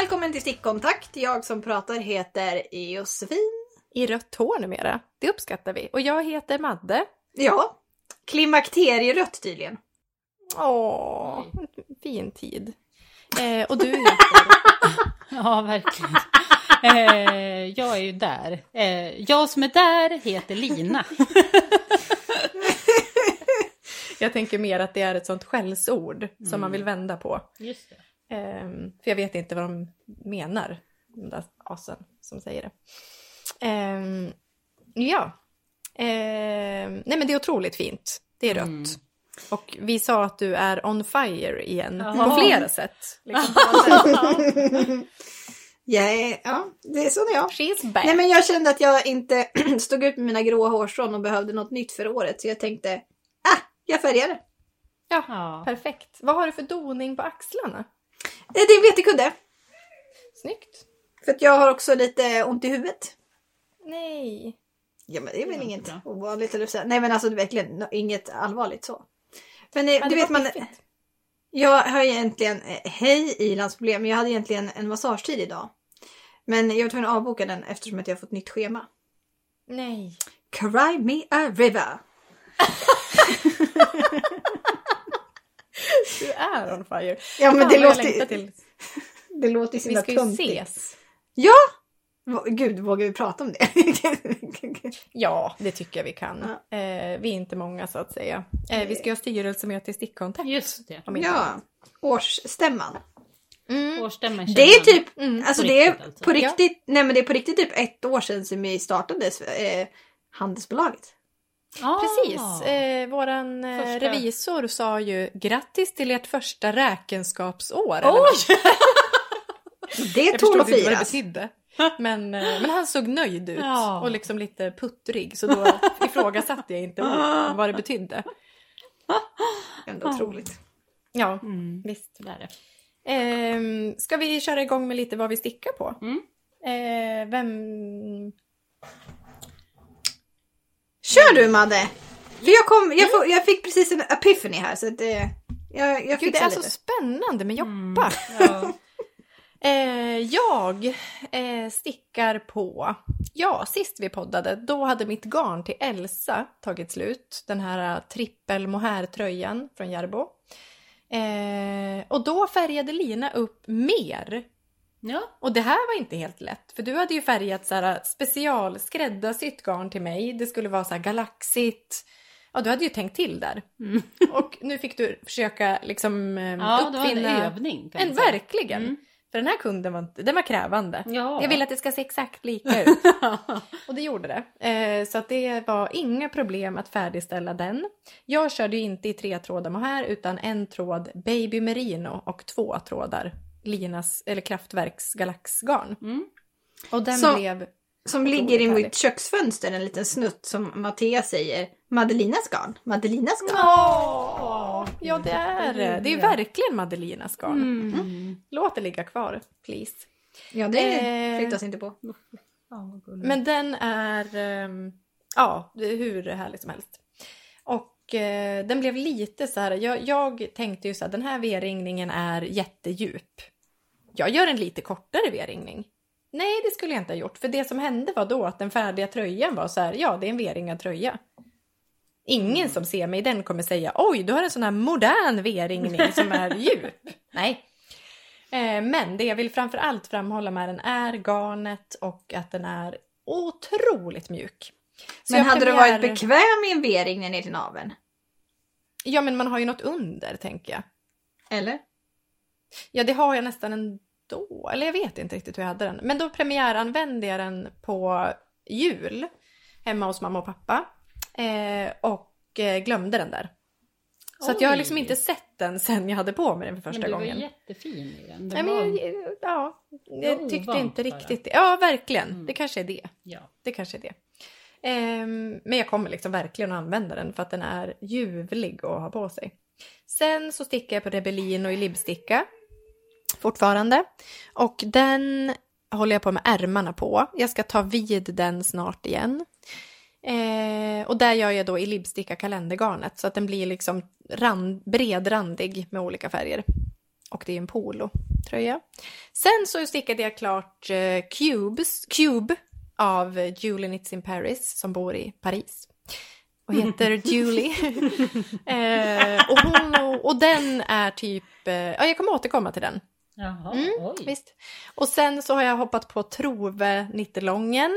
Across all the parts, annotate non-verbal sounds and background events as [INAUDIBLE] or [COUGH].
Välkommen till Stickkontakt. Jag som pratar heter Josefin. I rött hår numera. Det uppskattar vi. Och jag heter Madde. Ja, klimakterierött tydligen. Åh, fin tid. Eh, och du heter? [LAUGHS] Ja, verkligen. Eh, jag är ju där. Eh, jag som är där heter Lina. jag tänker mer att det är ett sånt skällsord som man vill vända på. Just det. Ehm, för jag vet inte vad de menar, de där asen som säger det. Ehm, ja. Ehm, nej men det är otroligt fint. Det är rött. Mm. Och vi sa att du är on fire igen. Ja. På flera [LAUGHS] sätt. Liksom [LAUGHS] är, ja, det är så är jag. She's back. Nej men jag kände att jag inte [CLEARS THROAT] stod ut med mina gråa hårstrån och behövde något nytt för året. Så jag tänkte, ah, jag färgar det. Ja. perfekt. Vad har du för doning på axlarna? Eh, Det är en vetekudde. Snyggt. För att jag har också lite ont i huvudet. Nej. Ja men det är väl inget bra. ovanligt eller så. Nej men alltså det är verkligen inget allvarligt så. Men eh, Ja, du vet man, piffigt. jag har egentligen, eh, hej ilandsproblem, men jag hade egentligen en massagetid idag. Men jag var tvungen att avboka den eftersom att jag har fått nytt schema. Nej. Cry me a river. [LAUGHS] Du är on fire. Ja men Fan, det låter, till. [LAUGHS] det låter ju så Vi himla ska ju ses. Ja! Gud, vågar vi prata om det? [LAUGHS] Ja, det tycker jag vi kan. Eh, vi är inte många så att säga. Eh, vi ska ha styrelsemöte i stickkontakt. Just det. ja, årsstämman. Mm. Årsstämman Det är typ, Mm. alltså På det är riktigt alltså. på Ja. riktigt, nej men det är på riktigt typ ett år sedan som vi startade eh, handelsbolaget. Ah. Precis. Eh, våran eh, Första- revisor sa ju grattis till ert första räkenskapsår. Oj! [LAUGHS] Det Jag tål förstod att inte vad det firas. betydde. Men, eh, men han såg nöjd ut Ja. och liksom lite puttrig så då ifrågasatte jag inte vad vad det betydde. Ändå otroligt. Ja, Mm. visst. Där är det. Ehm, ska vi köra igång med lite vad vi stickar på? Mm. Eh, vem... Kör du Madde! För jag, kom, jag, får, jag fick precis en epiphany här så att det, jag, jag Gud, det är så lite. spännande med Mm. Joppa. Ja. [LAUGHS] Eh, jag eh, stickar på... Ja, sist vi poddade, då hade mitt garn till Elsa tagit slut. Den här eh, trippel mohair-tröjan från Järbo. Eh, och då färgade Lina upp mer. Ja. Och det här var inte helt lätt, för du hade ju färgat så här special skräddarsytt garn till mig. Det skulle vara så här galaxigt. Ja, du hade ju tänkt till där. Mm. [LAUGHS] Och nu fick du försöka liksom eh, Ja, var en uppfinna... övning. En verkligen. Mm. För den här kunden var, den var krävande. Ja. Jag vill att det ska se exakt lika ut. [LAUGHS] Och det gjorde det. Eh, så att det var inga problem att färdigställa den. Jag körde ju inte i tre trådar mohair utan en tråd baby merino och två trådar Linas eller Kraftwerks galaxgarn. Mm. Och den Så- blev... Som ligger i mitt köksfönster, en liten snutt som Mattias säger. Madelinas garn. Madelinas garn. Åh! Ja det är det. Det är verkligen Madelinas garn. Mm. Låt det ligga kvar, please. Ja, det Eh. flyttas inte på. Men den är, ehm, ja, hur härligt som helst. Och eh, den blev lite så här, jag, jag tänkte ju så här, den här V-ringningen är jättedjup. Jag gör en lite kortare V-ringning. Nej, det skulle jag inte ha gjort. För det som hände var då att den färdiga tröjan var så här, ja, det är en V-ringad tröja. Ingen som ser mig den kommer säga, oj, du har en sån här modern V-ringning [LAUGHS] som är djup. Nej. Eh, men det jag vill framför allt framhålla med den är garnet och att den är otroligt mjuk. Så Men hade du premiär- varit bekväm i en V-ring ner till naveln? Ja, men man har ju något under, tänker jag. Eller? Ja, det har jag nästan ändå. Eller jag vet inte riktigt hur jag hade den. Men då premiäranvände jag den på jul hemma hos mamma och pappa. Eh, och eh, glömde den där. Så att jag har liksom inte sett den sen jag hade på mig den för första men du gången. var jättefin i den. Nej, men var... jag, ja, jag var tyckte inte riktigt det. Ja, verkligen. Mm. Det kanske är det. Ja. Det kanske är det. Ehm, men jag kommer liksom verkligen att använda den för att den är ljuvlig att ha på sig. Sen så stickar jag på Rebellino i libbsticka. Fortfarande. Och den håller jag på med ärmarna på. Jag ska ta vid den snart igen. Eh, och där gör jag då i libbsticka kalendergarnet så att den blir liksom rand, bredrandig med olika färger. Och det är en polo. tröja. Sen så stickade jag klart eh, Cubes, Cube av Julie Knits in Paris som bor i Paris. Och heter [LAUGHS] Julie. eh, och, hon, och, och den är typ, eh, ja jag kommer återkomma till den. Jaha, Mm, oj. Visst. Och sen så har jag hoppat på Trove Nittelången.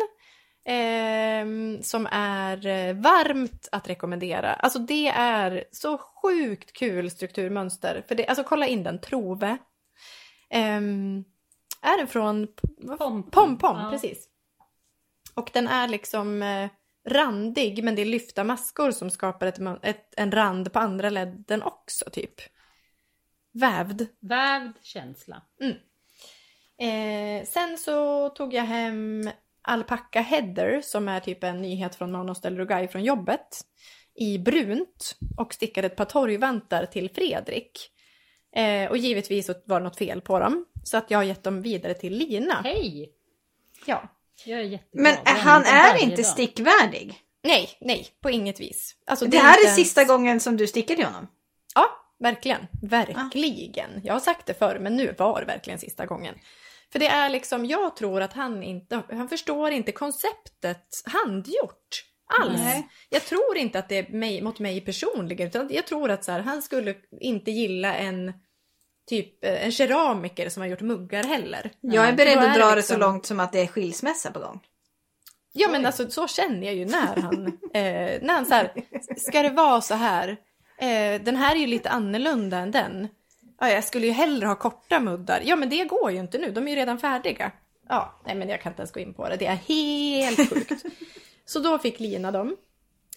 ehm, som är eh, varmt att rekommendera. Alltså det är så sjukt kul strukturmönster. För det, alltså kolla in den, Trove. Ehm, är den från Pom Pom Ja. precis. Och den är liksom eh, randig men det är lyfta maskor som skapar ett, ett, en rand på andra ledden också typ. Vävd. Vävd känsla. Eh, sen så tog jag hem Alpaca Heather som är typ en nyhet från Manos del Rugai från jobbet i brunt och stickade ett par torgvantar till Fredrik. Eh, och givetvis var det något fel på dem så att jag har gett dem vidare till Lina. Hej! Ja. Jag är jätteglad. Men Jag han är inte dag. stickvärdig. Nej, nej, på inget vis. Alltså, Det här är inte ens- sista gången som du stickar till honom. Ja, verkligen. Verkligen. Jag har sagt det förr, men nu var det verkligen sista gången. För det är liksom, jag tror att han inte, han förstår inte konceptet handgjort. Alls. Nej. Jag tror inte att det är mig, mot mig personligen, utan jag tror att så här, han skulle inte gilla en typ eh, en keramiker som har gjort muggar heller. Jag är beredd är att dra det liksom- så långt som att det är skilsmässa på gång. Ja men alltså så känner jag ju när han, [LAUGHS] eh, när han så här, ska det vara så här, eh, den här är ju lite annorlunda än den. Ja, jag skulle ju hellre ha korta muddar. Ja men det går ju inte nu, de är ju redan färdiga. Ja, nej men jag kan inte ens gå in på det, det är helt [LAUGHS] sjukt. så då fick Lina dem.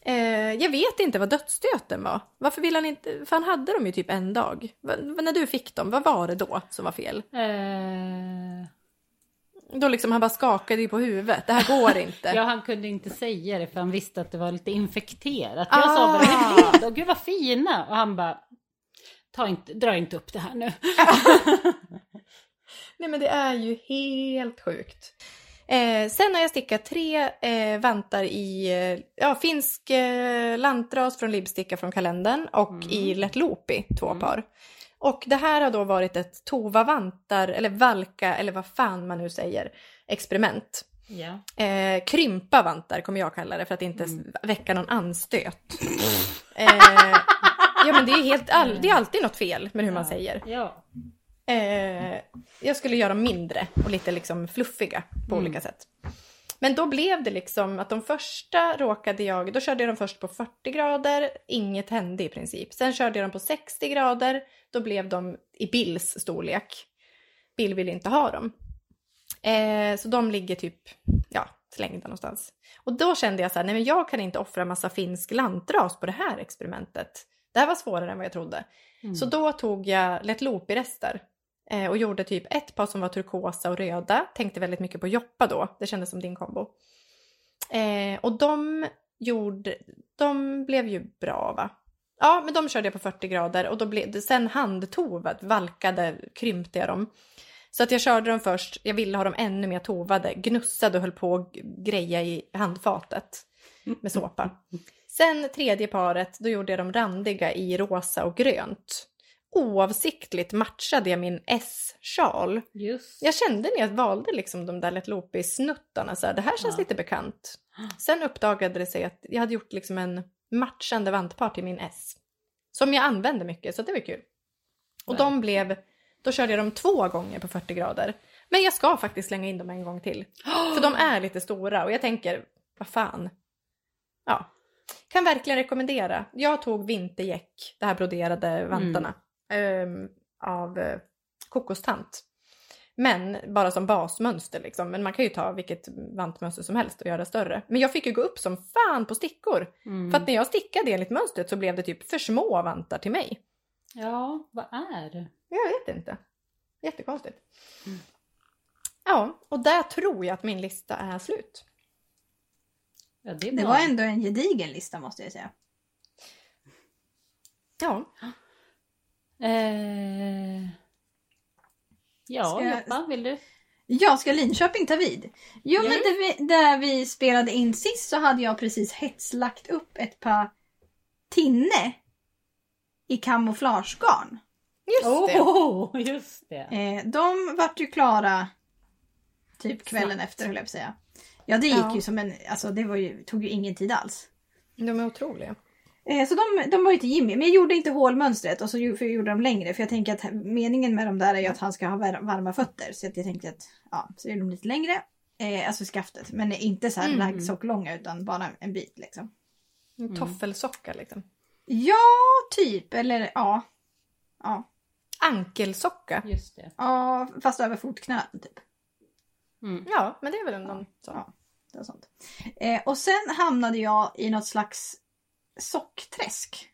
Eh, jag vet inte vad dödsstöten var. Varför vill han inte, för han hade dem ju typ en dag. Va- när du fick dem, vad var det då som var fel? Eh, Då liksom han bara skakade ju på huvudet, det här går inte. [LAUGHS] ja, han kunde inte säga det för han visste att det var lite infekterat. Jag sa bara, Ah. "Det är fint, och gud vad fina. Och han bara, Ta inte, dra inte upp det här nu. [LAUGHS] Nej men det är ju helt sjukt. Eh, sen har jag stickat tre eh, vantar i eh, ja, finsk eh, lantras från Libsticka från kalendern och i Let Loopy, två par. Och det här har då varit ett Tova vantar, eller valka, eller vad fan man nu säger, experiment. Ja. Eh, krympa vantar kommer jag kalla det för att inte Mm. väcka någon anstöt. [LAUGHS] eh, ja men det är, helt all, det är alltid något fel med hur man säger. Ja. Eh, jag skulle göra dem mindre och lite liksom fluffiga på Mm. olika sätt. Men då blev det liksom att de första råkade jag, då körde jag dem först på 40 grader, inget hände i princip. Sen körde jag dem på 60 grader, då blev de i Bills storlek. Bill vill inte ha dem. Eh, så de ligger typ, ja, slängda någonstans. Och då kände jag så här, nej men jag kan inte offra massa finsk lantras på det här experimentet. Det här var svårare än vad jag trodde. Mm. Så då tog jag Let Loopy-rester eh, och gjorde typ ett par som var turkosa och röda. Tänkte väldigt mycket på Joppa då, det kändes som din kombo. Eh, och de gjorde, de blev ju bra va? Ja, men de körde jag på 40 grader och då blev sen handtovad, valkade, krympte jag dem. Så att jag körde dem först, jag ville ha dem ännu mer tovade, gnussade och höll på att greja i handfatet med såpa. [LAUGHS] Sen tredje paret, då gjorde jag dem randiga i rosa och grönt. Oavsiktligt matchade jag min S-sjal. Jag kände när jag valde liksom de där Let Loopy-snuttarna, så här, det här känns Ja. lite bekant. [GASPS] Sen uppdagade det sig att jag hade gjort liksom en matchande vantpar till min S. Som jag använde mycket, så det var kul. Och de blev, då körde jag dem två gånger på 40 grader. Men jag ska faktiskt slänga in dem en gång till. [GASPS] För de är lite stora och jag tänker, vad fan. Ja. Kan verkligen rekommendera. Jag tog vintergäck, det här broderade vantarna, ehm, av eh, kokostant. Men bara som basmönster liksom. Men man kan ju ta vilket vantmönster som helst och göra större. Men jag fick ju gå upp som fan på stickor. Mm. För att när jag stickade enligt mönstret så blev det typ för små vantar till mig. Ja, vad är det? Jag vet inte. Jättekonstigt. Ja, och där tror jag att min lista är slut. Ja, det är Det var ändå en gedigen lista måste jag säga. Ja, Eh... Ja, Ska Joppa, vill du? Ja, ska Linköping ta vid? Jo, Ja. men där vi, där vi spelade in sist så hade jag precis hetslagt upp ett par tinne i kamouflagegarn. Just det. Oh, just det. Eh, de vart ju klara typ kvällen efter höll jag på att säga. Ja det gick Ja. ju som en, alltså det var ju, tog ju ingen tid alls. De är otroliga. Eh, så de, de var ju till Jimmy, men jag gjorde inte hålmönstret och så ju- för jag gjorde dem längre för jag tänker att meningen med dem där är ju att han ska ha var- varma fötter. Så att jag tänkte att, ja, så är de lite längre. Eh, alltså skaftet, men inte så här Mm. raggsock-långa utan bara en bit liksom. En toffelsocka liksom. Ja, typ, eller ja. Ja, Ankelsocka. Just det. ja fast över fotknölen typ. Mm. Ja, men det är väl någon sån. Ja. Det var sånt. Eh, och sen hamnade jag i något slags sockträsk.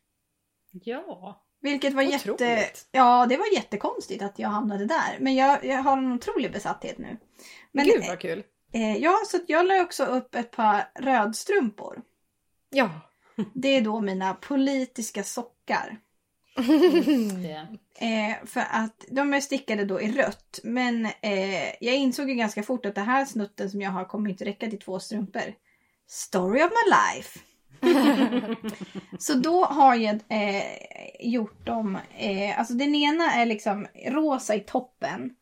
Ja. Vilket var jätte... Otroligt. Ja, det var jättekonstigt att jag hamnade där. Men jag, jag har en otrolig besatthet nu. Men, Gud vad kul. eh, ja, så jag la också upp ett par rödstrumpor. Ja. Det är då mina politiska sockar. [LAUGHS] Eh, för att de är stickade då i rött. Men eh, jag insåg ju ganska fort att det här snutten som jag har kommer inte räcka till två strumpor. Story of my life. [LAUGHS] Så då har jag eh, gjort dem, eh, alltså den ena är liksom rosa i toppen.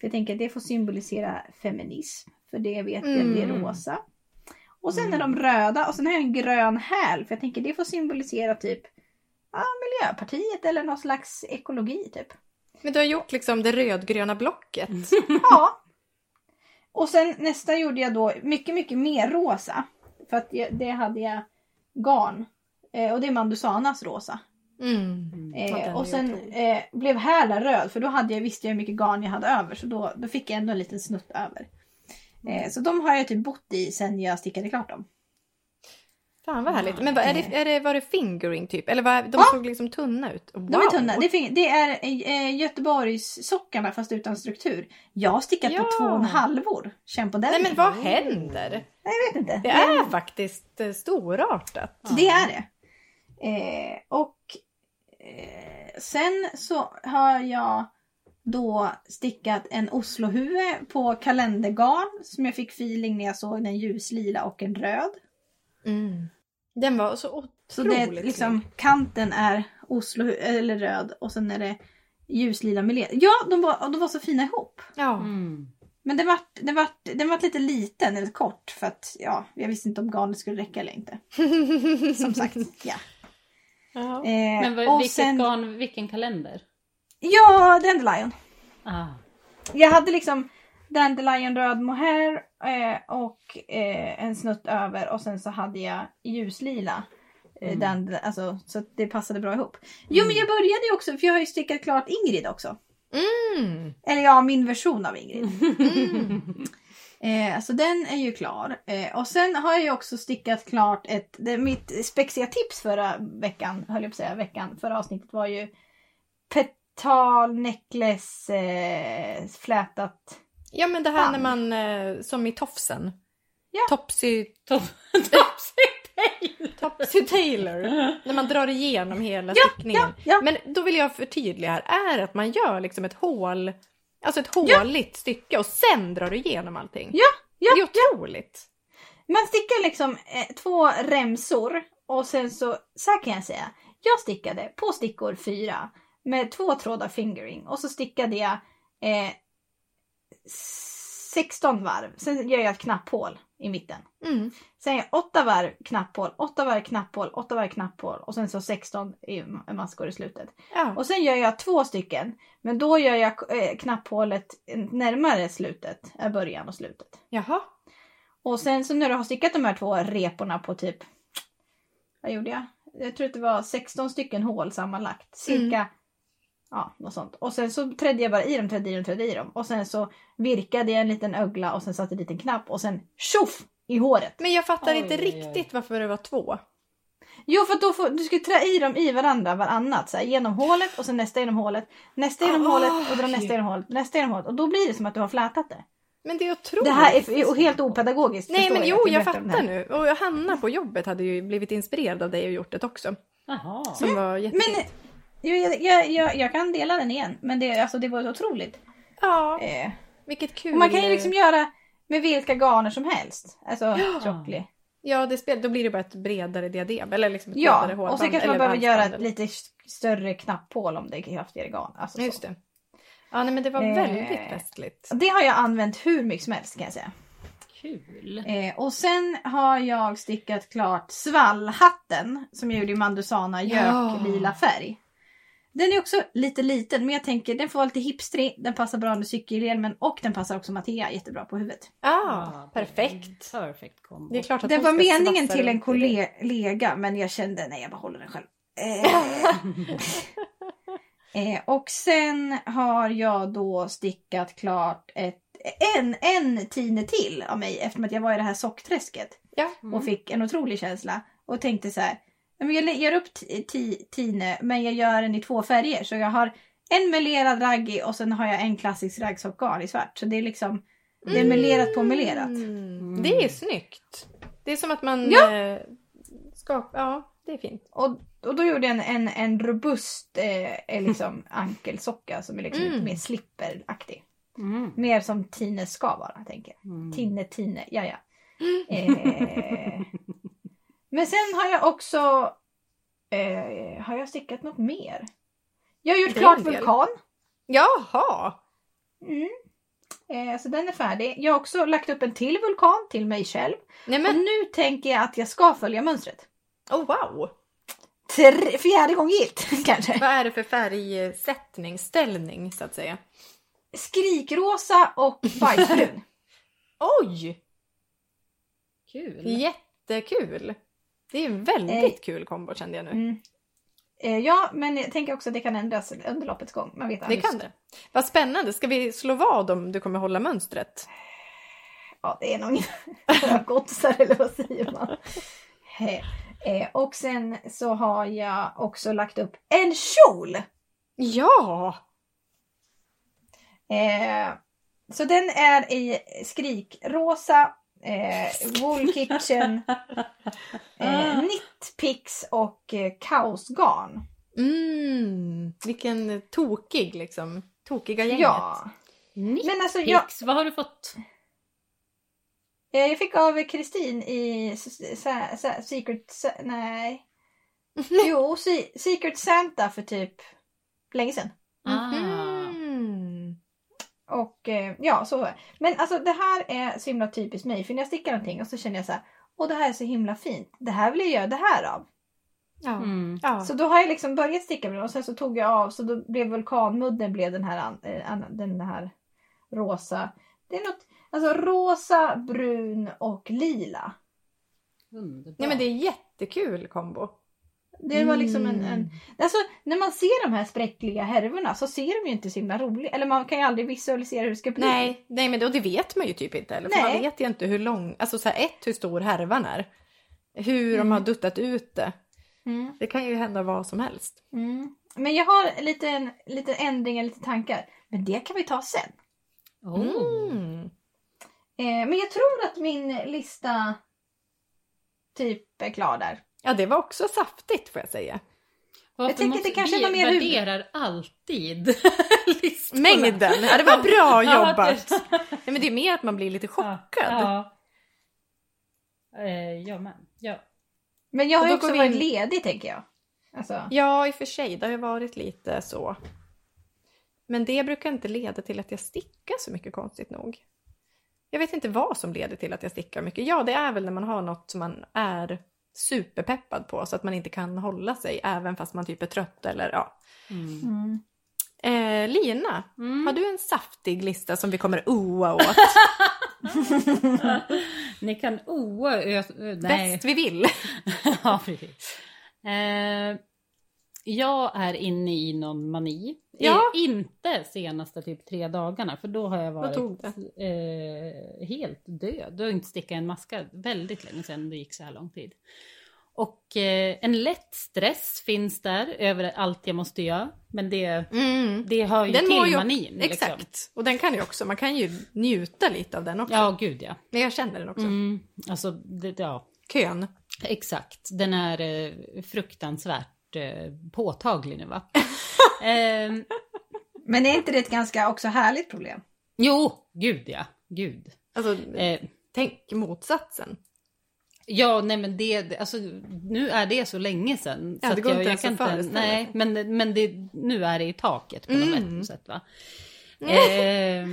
För jag tänker att det får symbolisera feminism. För det vet jag, det är Mm. rosa. Och sen är de röda och sen har jag en grön häl. För jag tänker det får symbolisera typ ja, Miljöpartiet eller någon slags ekologi typ. Men du har gjort liksom det rödgröna blocket. [LAUGHS] Ja. [LAUGHS] Och sen nästa gjorde jag då mycket, mycket mer rosa. För att jag, det hade jag garn. Eh, och det är Mandusanas rosa. Mm. Den Eh, och sen eh, blev hälen röd för då hade jag, visste jag hur mycket garn jag hade över. Så då, då fick jag ändå en liten snutt över. Eh, så de har jag typ bott i sen jag stickade klart dem. Fan vad härligt. Men vad, är det, är det, var det fingering typ? Eller var, de Ja. såg liksom tunna ut? Wow. De är tunna. Det, fin- det är eh, Göteborgs sockarna fast utan struktur. Jag har stickat Ja. på två och en halvor. Känn på den. Nej men vad händer? Nej, jag vet inte. Det är faktiskt eh, storartat. Det är det. Eh, och eh, sen så har jag då stickat en Oslohue på kalendergarn som jag fick feeling när jag såg den ljuslila och en röd. Mm. Den var så otroligt Så det liksom kanten är Oslo eller röd och sen är det ljuslila med led. Ja, de var, de var så fina ihop. Ja. Mm. Men den vart, den, vart, den vart lite liten eller kort för att ja, jag visste inte om garnet skulle räcka eller inte. [LAUGHS] Som sagt, ja. Eh, Men vad, vilket sen, garn, vilken kalender? Ja, Dandelion. Ah. Jag hade liksom Dandelion röd mohair eh, och eh, en snutt över och sen så hade jag ljuslila. Eh, Mm. dandel- alltså, så det passade bra ihop. Jo men jag började ju också, för jag har ju stickat klart Ingrid också. Mm. Eller ja, min version av Ingrid. Mm. [LAUGHS] Eh, så den är ju klar. Eh, och sen har jag ju också stickat klart ett, det, mitt spexiga tips förra veckan, höll jag på att säga, veckan, förra avsnittet var ju Petal necklace eh, flätat. Ja men det här Fan. när man, eh, som i tofsen. Ja. Topsy, [LAUGHS] Topsy Taylor. när man drar igenom hela Ja, stickningen. ja, ja. Men då vill jag förtydliga här, är att man gör liksom ett hål, alltså ett håligt stycke och sen drar du igenom allting. Ja, ja, det är otroligt. Man stickar liksom eh, två remsor och sen så, så här kan jag säga. Jag stickade på stickor fyra med två trådar fingering och så stickade jag eh, 16 varv. Sen gör jag ett knapphål i mitten. Mm. Sen gör jag åtta varv knapphål, åtta varv knapphål, åtta varv knapphål och sen så 16 i maskor i slutet. Ja. Och sen gör jag två stycken. Men då gör jag eh, knapphålet närmare slutet, äh, början och slutet. Jaha. Och sen så när du har stickat de här två reporna på typ, vad gjorde jag? Jag tror att det var 16 stycken hål sammanlagt. Cirka, ja något sånt. Och sen så trädde jag bara i dem, trädde i dem, trädde i dem. Och sen så virkade jag en liten ögla och sen satte dit en knapp och sen tjoff i håret. Men jag fattar Oj, inte oj, oj. riktigt varför det var två. Jo för att då får, du ska trä i dem i varandra varannat. Så här, genom hålet och sen nästa genom hålet. Nästa genom Ah, hålet och dra oj. nästa genom hålet. Nästa genom hålet. Och då blir det som att du har flätat det. Men det är otroligt. Det här är helt opedagogiskt. Nej men jag jo, jag fattar nu. Och Hanna på jobbet hade ju blivit inspirerad av dig och gjort det också. Jaha. Som var jättefint. Men jag, jag, jag, jag kan dela den igen. Men det, alltså, det var otroligt. Ja, Eh, vilket kul. och man kan ju liksom göra med vilka garner som helst. Alltså Ja. Ja, det spel, då blir det bara ett bredare diadem. Eller liksom ett Ja, bredare hålband. och sen kanske man behöver göra ett lite större knapphål om det är kraftigare garn. Alltså eller- så. Just det. Ja, nej, men det var Eh, väldigt festligt. Det har jag använt hur mycket som helst kan jag säga. Kul. Eh, och sen har jag stickat klart svallhatten som jag gjorde i Mandusana Ja. gök-lila färg. Den är också lite liten men jag tänker den får vara lite hipstrig, den passar bra under cykelhjälmen och den passar också Mattea jättebra på huvudet. Ah, perfekt. Perfekt kombo. Det är klart att Den hon var meningen till en det. kollega men jag kände nej jag behåller den själv. Eh. [LAUGHS] eh, och sen har jag då stickat klart ett, en, en tine till av mig eftersom att jag var i det här sockträsket. Ja. och fick en otrolig känsla och tänkte så här. "Ja, men Jag gör upp ti- ti- Tine men jag gör den i två färger. Så jag har en melerad raggi och sen har jag en klassisk raggsockgarn i svart. Så det är liksom det är melerat på melerat. Mm. Det är snyggt. Det är som att man Ja. eh, ska... Ja, det är fint. Och, och då gjorde jag en, en, en robust eh, eh, liksom [LAUGHS] ankelsocka som är liksom Mm. lite mer slipperaktig. Mm. Mer som Tine ska vara tänker jag. Mm. Tinne, Tine, ja ja. [LAUGHS] Eh, men sen har jag också... Eh, har jag stickat något mer? Jag har gjort klart del. vulkan. Jaha! Mm. Eh, så den är färdig. Jag har också lagt upp en till vulkan till mig själv. Nej Och nu tänker jag att jag ska följa mönstret. oh wow! Tre, fjärde gången gillt [LAUGHS] kanske. Vad är det för färgsättning, ställning så att säga? Skrikrosa och bajsbrun. [LAUGHS] Oj! Kul. Jättekul! Det är en väldigt kul kombo kände jag nu. Mm. Eh, ja, men jag tänker också att det kan ändras under loppets gång. Man vet Det kan det. Vad spännande. Ska vi slå vad om du kommer hålla mönstret? Ja, det är nog några godisar eller vad säger man? Eh, eh, och sen så har jag också lagt upp en kjol. Ja! Eh, så den är i skrikrosa, eh, Wool Kitchen, [LAUGHS] eh, Knitpix och eh, kaosgarn. Mm, vilken tokig liksom. Tokiga gänget. Ja. Men alltså jag, vad har du fått? eh, jag fick av Kristin i Secret... Nej. [LAUGHS] Jo, Se- Secret Santa för typ länge sedan. Ah. Mm. Och eh, ja, så. Men alltså det här är så himla typiskt mig. För när jag stickar någonting och så känner jag så här. Åh, det här är så himla fint. Det här vill jag göra det här av. Ja. Mm. ja. Så då har jag liksom börjat sticka med den och sen så tog jag av så då blev vulkanmudden blev den här, eh, den här rosa. Det är något, alltså rosa, brun och lila. Underbart. Nej men det är jättekul kombo. Det var liksom en, Mm. en... Alltså när man ser de här spräckliga härvorna så ser de ju inte så himla roliga Eller man kan ju aldrig visualisera hur det ska bli. Nej, nej men det, och det vet man ju typ inte heller. För Nej. man vet ju inte hur lång, alltså så här, ett hur stor härvan är. Hur de har duttat ut det. Mm. Det kan ju hända vad som helst. Mm. Men jag har lite, en, lite ändringar, lite tankar. Men det kan vi ta sen. Oh. Mm. Eh, men jag tror att min lista typ är klar där. Ja det var också saftigt får jag säga. Varför Jag tänker måste- det kanske vi var mer huvud- värderar alltid [LAUGHS] listorna. Mängden, ja det var bra [LAUGHS] Ja, jobbat. det- [LAUGHS] Nej, men det är mer att man blir lite chockad. Ja. Eh, jag med. Ja. Men jag har ju också vi varit in- ledig tänker jag. Alltså, Ja, i och för sig. Det har ju varit lite så. Men det brukar inte leda till att jag stickar så mycket konstigt nog. Jag vet inte vad som leder till att jag stickar mycket. Ja, det är väl när man har något som man är superpeppad på så att man inte kan hålla sig även fast man typ är trött eller ja. Mm. mm. Eh, Lina, Mm. har du en saftig lista som vi kommer oa åt? [LAUGHS] Ni kan oa... Nej. Bäst vi vill. [LAUGHS] ja, precis. Eh, jag är inne i någon mani. Ja. Inte senaste typ tre dagarna för då har jag varit eh, helt död. Du har inte stickat en maska väldigt länge sedan det gick så här lång tid. Och eh, en lätt stress finns där över allt jag måste göra. Men det, Mm. det hör ju Den till ju, manin. Exakt. Liksom. Och den kan ju också, man kan ju njuta lite av den också. Ja, gud ja. Men jag känner den också. Mm, alltså, det, ja. Kön. Exakt, den är eh, fruktansvärt eh, påtaglig nu va? [LAUGHS] Ehm, Men är inte det ett ganska också härligt problem? jo, gud ja, gud. Alltså, Eh, tänk motsatsen. Ja, nej men det, alltså nu är det så länge sedan. Ja, så det att går jag, inte jag ens kan att föreställa Nej, men, men det, nu är det i taket på Mm. något sätt va. Eh,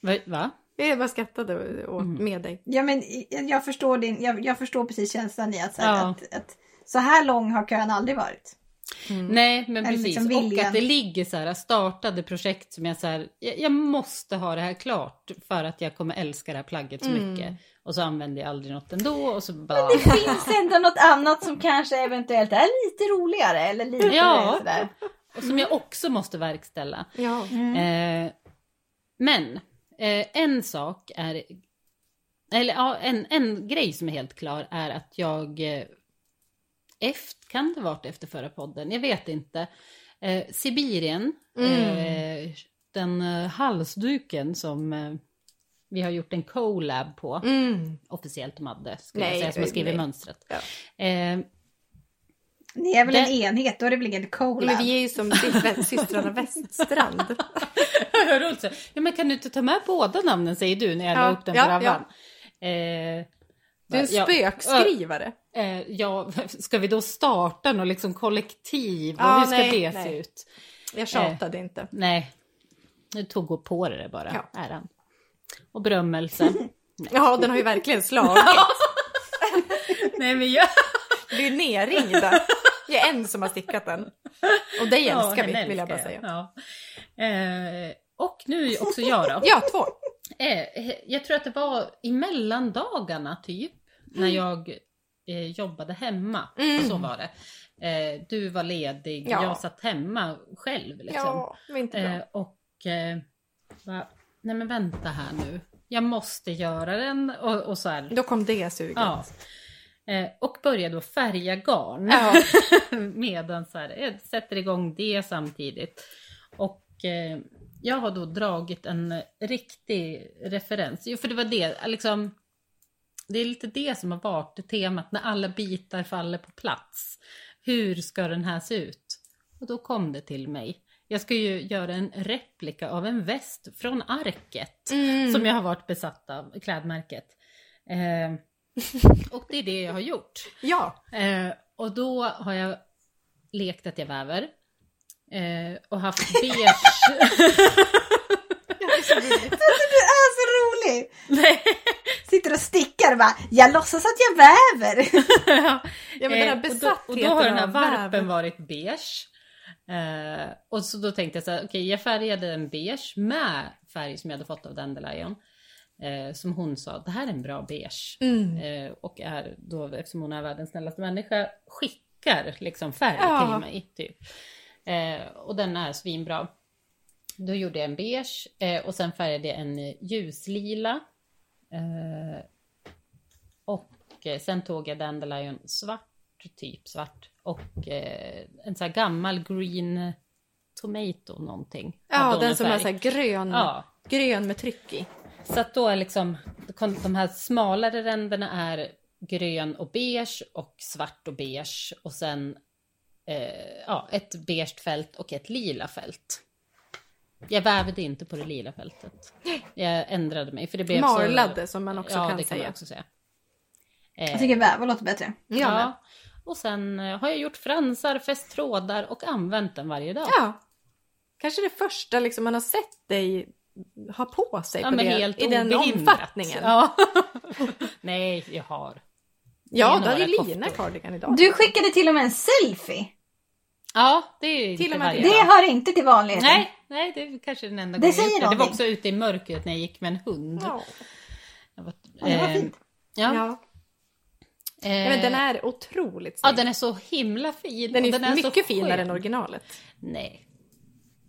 va? va? Jag bara skrattade Mm. med dig. Ja, men jag förstår, din, jag, jag förstår precis känslan i att, så här, Ja. att, att så här lång har kön aldrig varit. Nej, men Eller precis. liksom och att det ligger så här startade projekt som jag så här, jag, jag måste ha det här klart för att jag kommer älska det här plagget så Mm. mycket. Och så använder jag aldrig något ändå och så bara... Det finns ändå något annat som kanske eventuellt är lite roligare eller lite Ja. sådär. Och som jag också måste verkställa. Ja. Eh, men eh, en sak är, eller ja, en, en grej som är helt klar är att jag, eh, efter, kan det varit efter förra podden, jag vet inte, eh, Sibirien, eh, den eh, halsduken som eh, vi har gjort en collab på, Mm. officiellt Madde, skulle Nej, jag säga, som har skrivit nej. mönstret. Ja. Eh, Ni är väl Det- en enhet, då är det väl ingen collab? Men vi är ju som sy- systrarna [LAUGHS] så. Ja, men kan du inte ta med båda namnen säger du när jag Ja, la upp den ja, på Ravan. ja. Eh, Du är en ja, spökskrivare. Eh, ja, [LAUGHS] ska vi då starta något liksom kollektiv? Och Ja, hur ska nej, det nej. se ut? Jag tjatade inte. Nej, nu tog gå på det bara, Ja. äran. Och berömmelse. [LAUGHS] Ja, den har ju verkligen slagit. [LAUGHS] nej men jag... Vi är nerringda. Jag är en som har stickat den. Och dig Ja, älskar vi, henne vill jag bara älskar säga. Ja. Eh, och nu också jag då. Ja, två. Eh, jag tror att det var i mellandagarna typ, när jag eh, jobbade hemma. Mm. Så var det. Eh, du var ledig, Ja. jag satt hemma själv. Liksom. Ja, inte bra. Eh, och eh, bara, nej men vänta här nu. Jag måste göra den och, och så här. Då kom det suget. Ja. Eh, och började då färga garn. Ja. [LAUGHS] Medan så här, jag sätter igång det samtidigt. Och eh, jag har då dragit en riktig referens. Jo, för det var det, liksom. Det är lite det som har varit temat när alla bitar faller på plats. Hur ska den här se ut? Och då kom det till mig. Jag ska ju göra en replika av en väst från Arket. Mm. Som jag har varit besatt av, klädmärket. Eh, [LAUGHS] och det är det jag har gjort. Ja. Eh, och då har jag lekt att jag väver. Eh, och haft beige... [LAUGHS] Du är så [LAUGHS] rolig! Nej. [LAUGHS] Sitter och stickar och bara, jag låtsas att jag väver. [LAUGHS] ja, men den här Eh, och, då, besattheten och då har den här varpen väv. varit beige. Eh, och så då tänkte jag så här, okej jag färgade en beige med färg som jag hade fått av Dandelion. Eh, som hon sa, det här är en bra beige. Mm. Eh, och är då, eftersom hon är världens snällaste människa, skickar liksom färg Ja. till mig. Typ. Eh, och den är svinbra. Då gjorde jag en beige eh, och sen färgade jag en eh, ljuslila. Eh, och eh, sen tog jag Dandelion svart, typ svart. Och eh, en sån här gammal green tomato någonting. Ja, den en som är så här grön, Ja, grön med tryck i. så att då är liksom de här smalare ränderna är grön och beige och svart och beige och sen eh, ja, ett beige fält och ett lila fält. Jag vävde inte på det lila fältet. Jag ändrade mig för det blev Marlade så... som man också ja, kan det kan man säga. också säga. Eh, Jag tycker väva låter bättre. Jag med. ja. Och sen eh, har jag gjort fransar, fäst trådar och använt den varje dag. Ja. Kanske det första liksom man har sett dig ha på sig Ja, på men det, helt i den obehindrat. omfattningen. Ja. [LAUGHS] Nej, jag har. Ja, Det är då hade ju Lina cardigan idag. Du skickade till och med en selfie. Ja, det är ju Till inte och med varje det. Det dag. hör inte till vanligheten. Nej, nej, det är kanske den enda Det gången säger jag det. Var också ute i mörkret när jag gick med en hund. Ja. Jag var, Ja, det var eh, fint. Ja, Ja. eh, ja, men den är otroligt ja, snygg. den är så himla fin. den är, ju så mycket finare än originalet. Nej.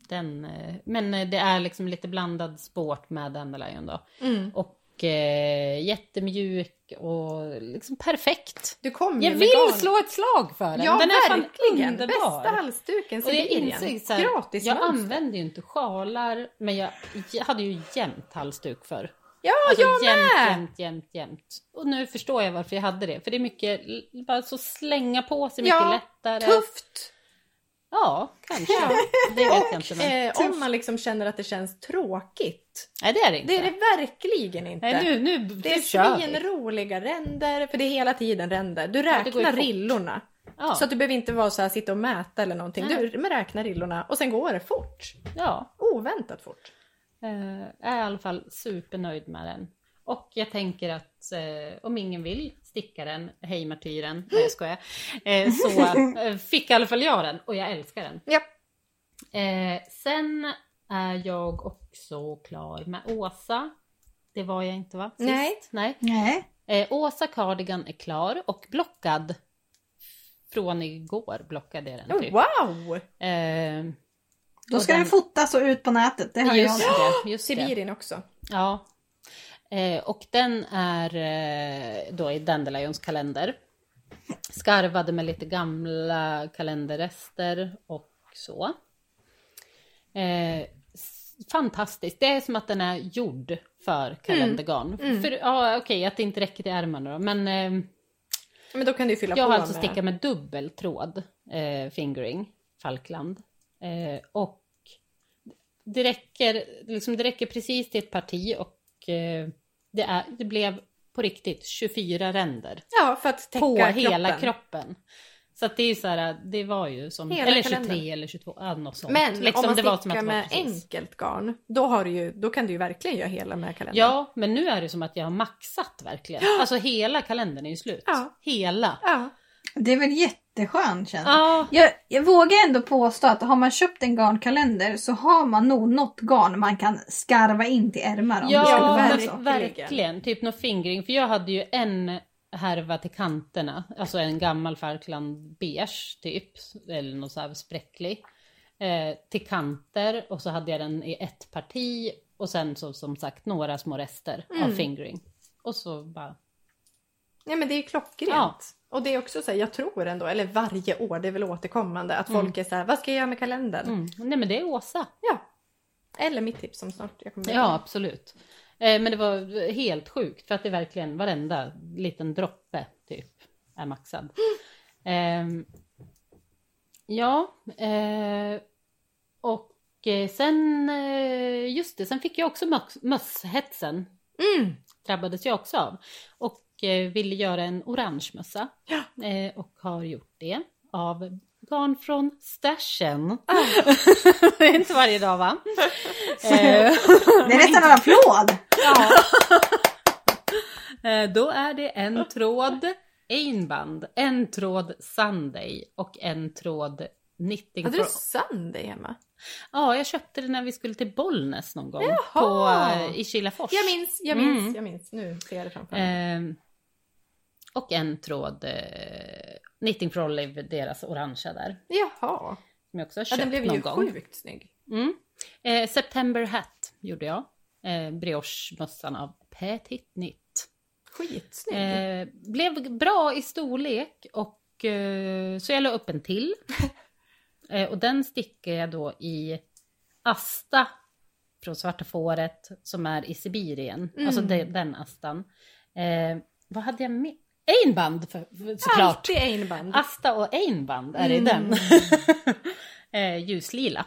Den, eh, men det är liksom lite blandad sport med Dandelion då. Mm. Och eh, jättemjuk och liksom perfekt. Du kom Jag vill garn. slå ett slag för den. Ja, den är verkligen. underbar. Bästa halsduken Och Sibirien. Gratis jag mönster. använder ju inte sjalar, men jag, jag hade ju jämt halsduk för. Ja, Alltså jag jämt, med! jämt, jämt, jämt. Och nu förstår jag varför jag hade det. För det är mycket, bara så slänga på sig mycket Ja, lättare. Tufft! Ja, kanske. Det vet jag inte. Men... Eh, om man liksom känner att det känns tråkigt. Nej, det är det inte. Det är det verkligen inte. Nej, nu, nu, det är svinroliga ränder, för det är hela tiden ränder. Du räknar fort. rillorna. Ja. Så att du behöver inte vara så här, sitta och mäta eller någonting. Nej. Du räknar rillorna och sen går det fort. ja. Oväntat fort. Eh, jag är i alla fall supernöjd med den. Och jag tänker att eh, om ingen vill sticka den, hej martyren, nej jag skojar, eh, så eh, fick i alla fall jag den och jag älskar den. Ja. Eh, sen är jag också klar med Åsa. Det var jag inte va? Sist? Nej. Nej. Nej. Eh, Åsa Cardigan är klar och blockad. Från igår blockade jag den Oh, typ. wow! Eh, Då ska den- den fotas och ut på nätet. Det har just jag. det, just [GASPS] det. Sibirin också. Ja. Eh, och den är eh, då i Dandelions kalender. Skarvade med lite gamla kalenderrester och så. Eh, fantastiskt. Det är som att den är gjord för kalendergarn. För, ja, okej, att det inte räcker till ärmarna då. Men eh, Men då kan du fylla jag på har alltså med... stickat med dubbel tråd, eh, fingering, Falkland. Eh, och det räcker, liksom, det räcker precis till ett parti och det, är, det blev på riktigt 24 ränder Ja, för att täcka på kroppen. hela kroppen. Så att det är så här, det var ju som, Hela eller 23 kalendern. eller 22, ja, något sånt. Men Liksom, om man var som stickar att med enkelt garn, då, har du ju, då kan du ju verkligen göra hela med kalendern. Ja, men nu är det som att jag har maxat verkligen. Alltså hela kalendern är ju slut. Ja. Hela. Ja. Det är väl jätteskönt känns. Ja, Jag, jag vågar ändå påstå att har man köpt en garnkalender så har man nog något garn man kan skarva in till ärmar om det skulle Ja, vara verkligen. Typ någon fingring. För jag hade ju en härva till kanterna. Alltså en gammal Falkland beige typ. Eller någon så här spräcklig. Eh, till kanter och så hade jag den i ett parti. Och sen så som sagt några små rester av Mm. fingering. Och så bara... ja, men det är klockrent. Ja. Och det är också så här, jag tror ändå, eller varje år, det är väl återkommande, att Mm. folk är så här, vad ska jag göra med kalendern? Mm. Nej men det är Åsa. Ja. Eller mitt tips som snart jag kommer Ja absolut. Eh, men det var helt sjukt för att det verkligen varenda liten droppe typ är maxad. [GASPS] Ehm, ja, eh, och eh, sen, eh, just det, sen fick jag också möss- mösshetsen. Mm. Drabbades jag också av. Och eh, ville göra en orange mössa. Ja. Eh, och har gjort det av garn från stashen. Ah. [LAUGHS] det är inte varje dag va? [LAUGHS] Eh, Det är [LAUGHS] nästan en applåd! Ja. Eh, Då är det en tråd Einband, en tråd Sunday och en tråd Knitting Hade du Sunday hemma? Ja, jag köpte det när vi skulle till Bollnäs någon gång. Jaha. På, eh, I Kilafors. Jag minns, jag minns, Mm. jag minns. Nu ser jag det framför mig. Ehm, och en tråd eh, Knitting for Olive, deras orangea där. Jaha. Som jag också har Ja, köpt den blev någon ju gång. sjukt snygg. Mm. Eh, September Hat gjorde jag. Eh, Brioche-mössan av Petit Knit. Skitsnygg. Eh, blev bra i storlek och eh, så jag la upp en till. [LAUGHS] Eh, och den stickar jag då i Asta från Svarta fåret som är i Sibirien. Mm. Alltså de, den astan. Eh, vad hade jag med? Einband för, för, såklart. Alltid einband. Asta och Einband är i Mm. den. [LAUGHS] eh, ljuslila.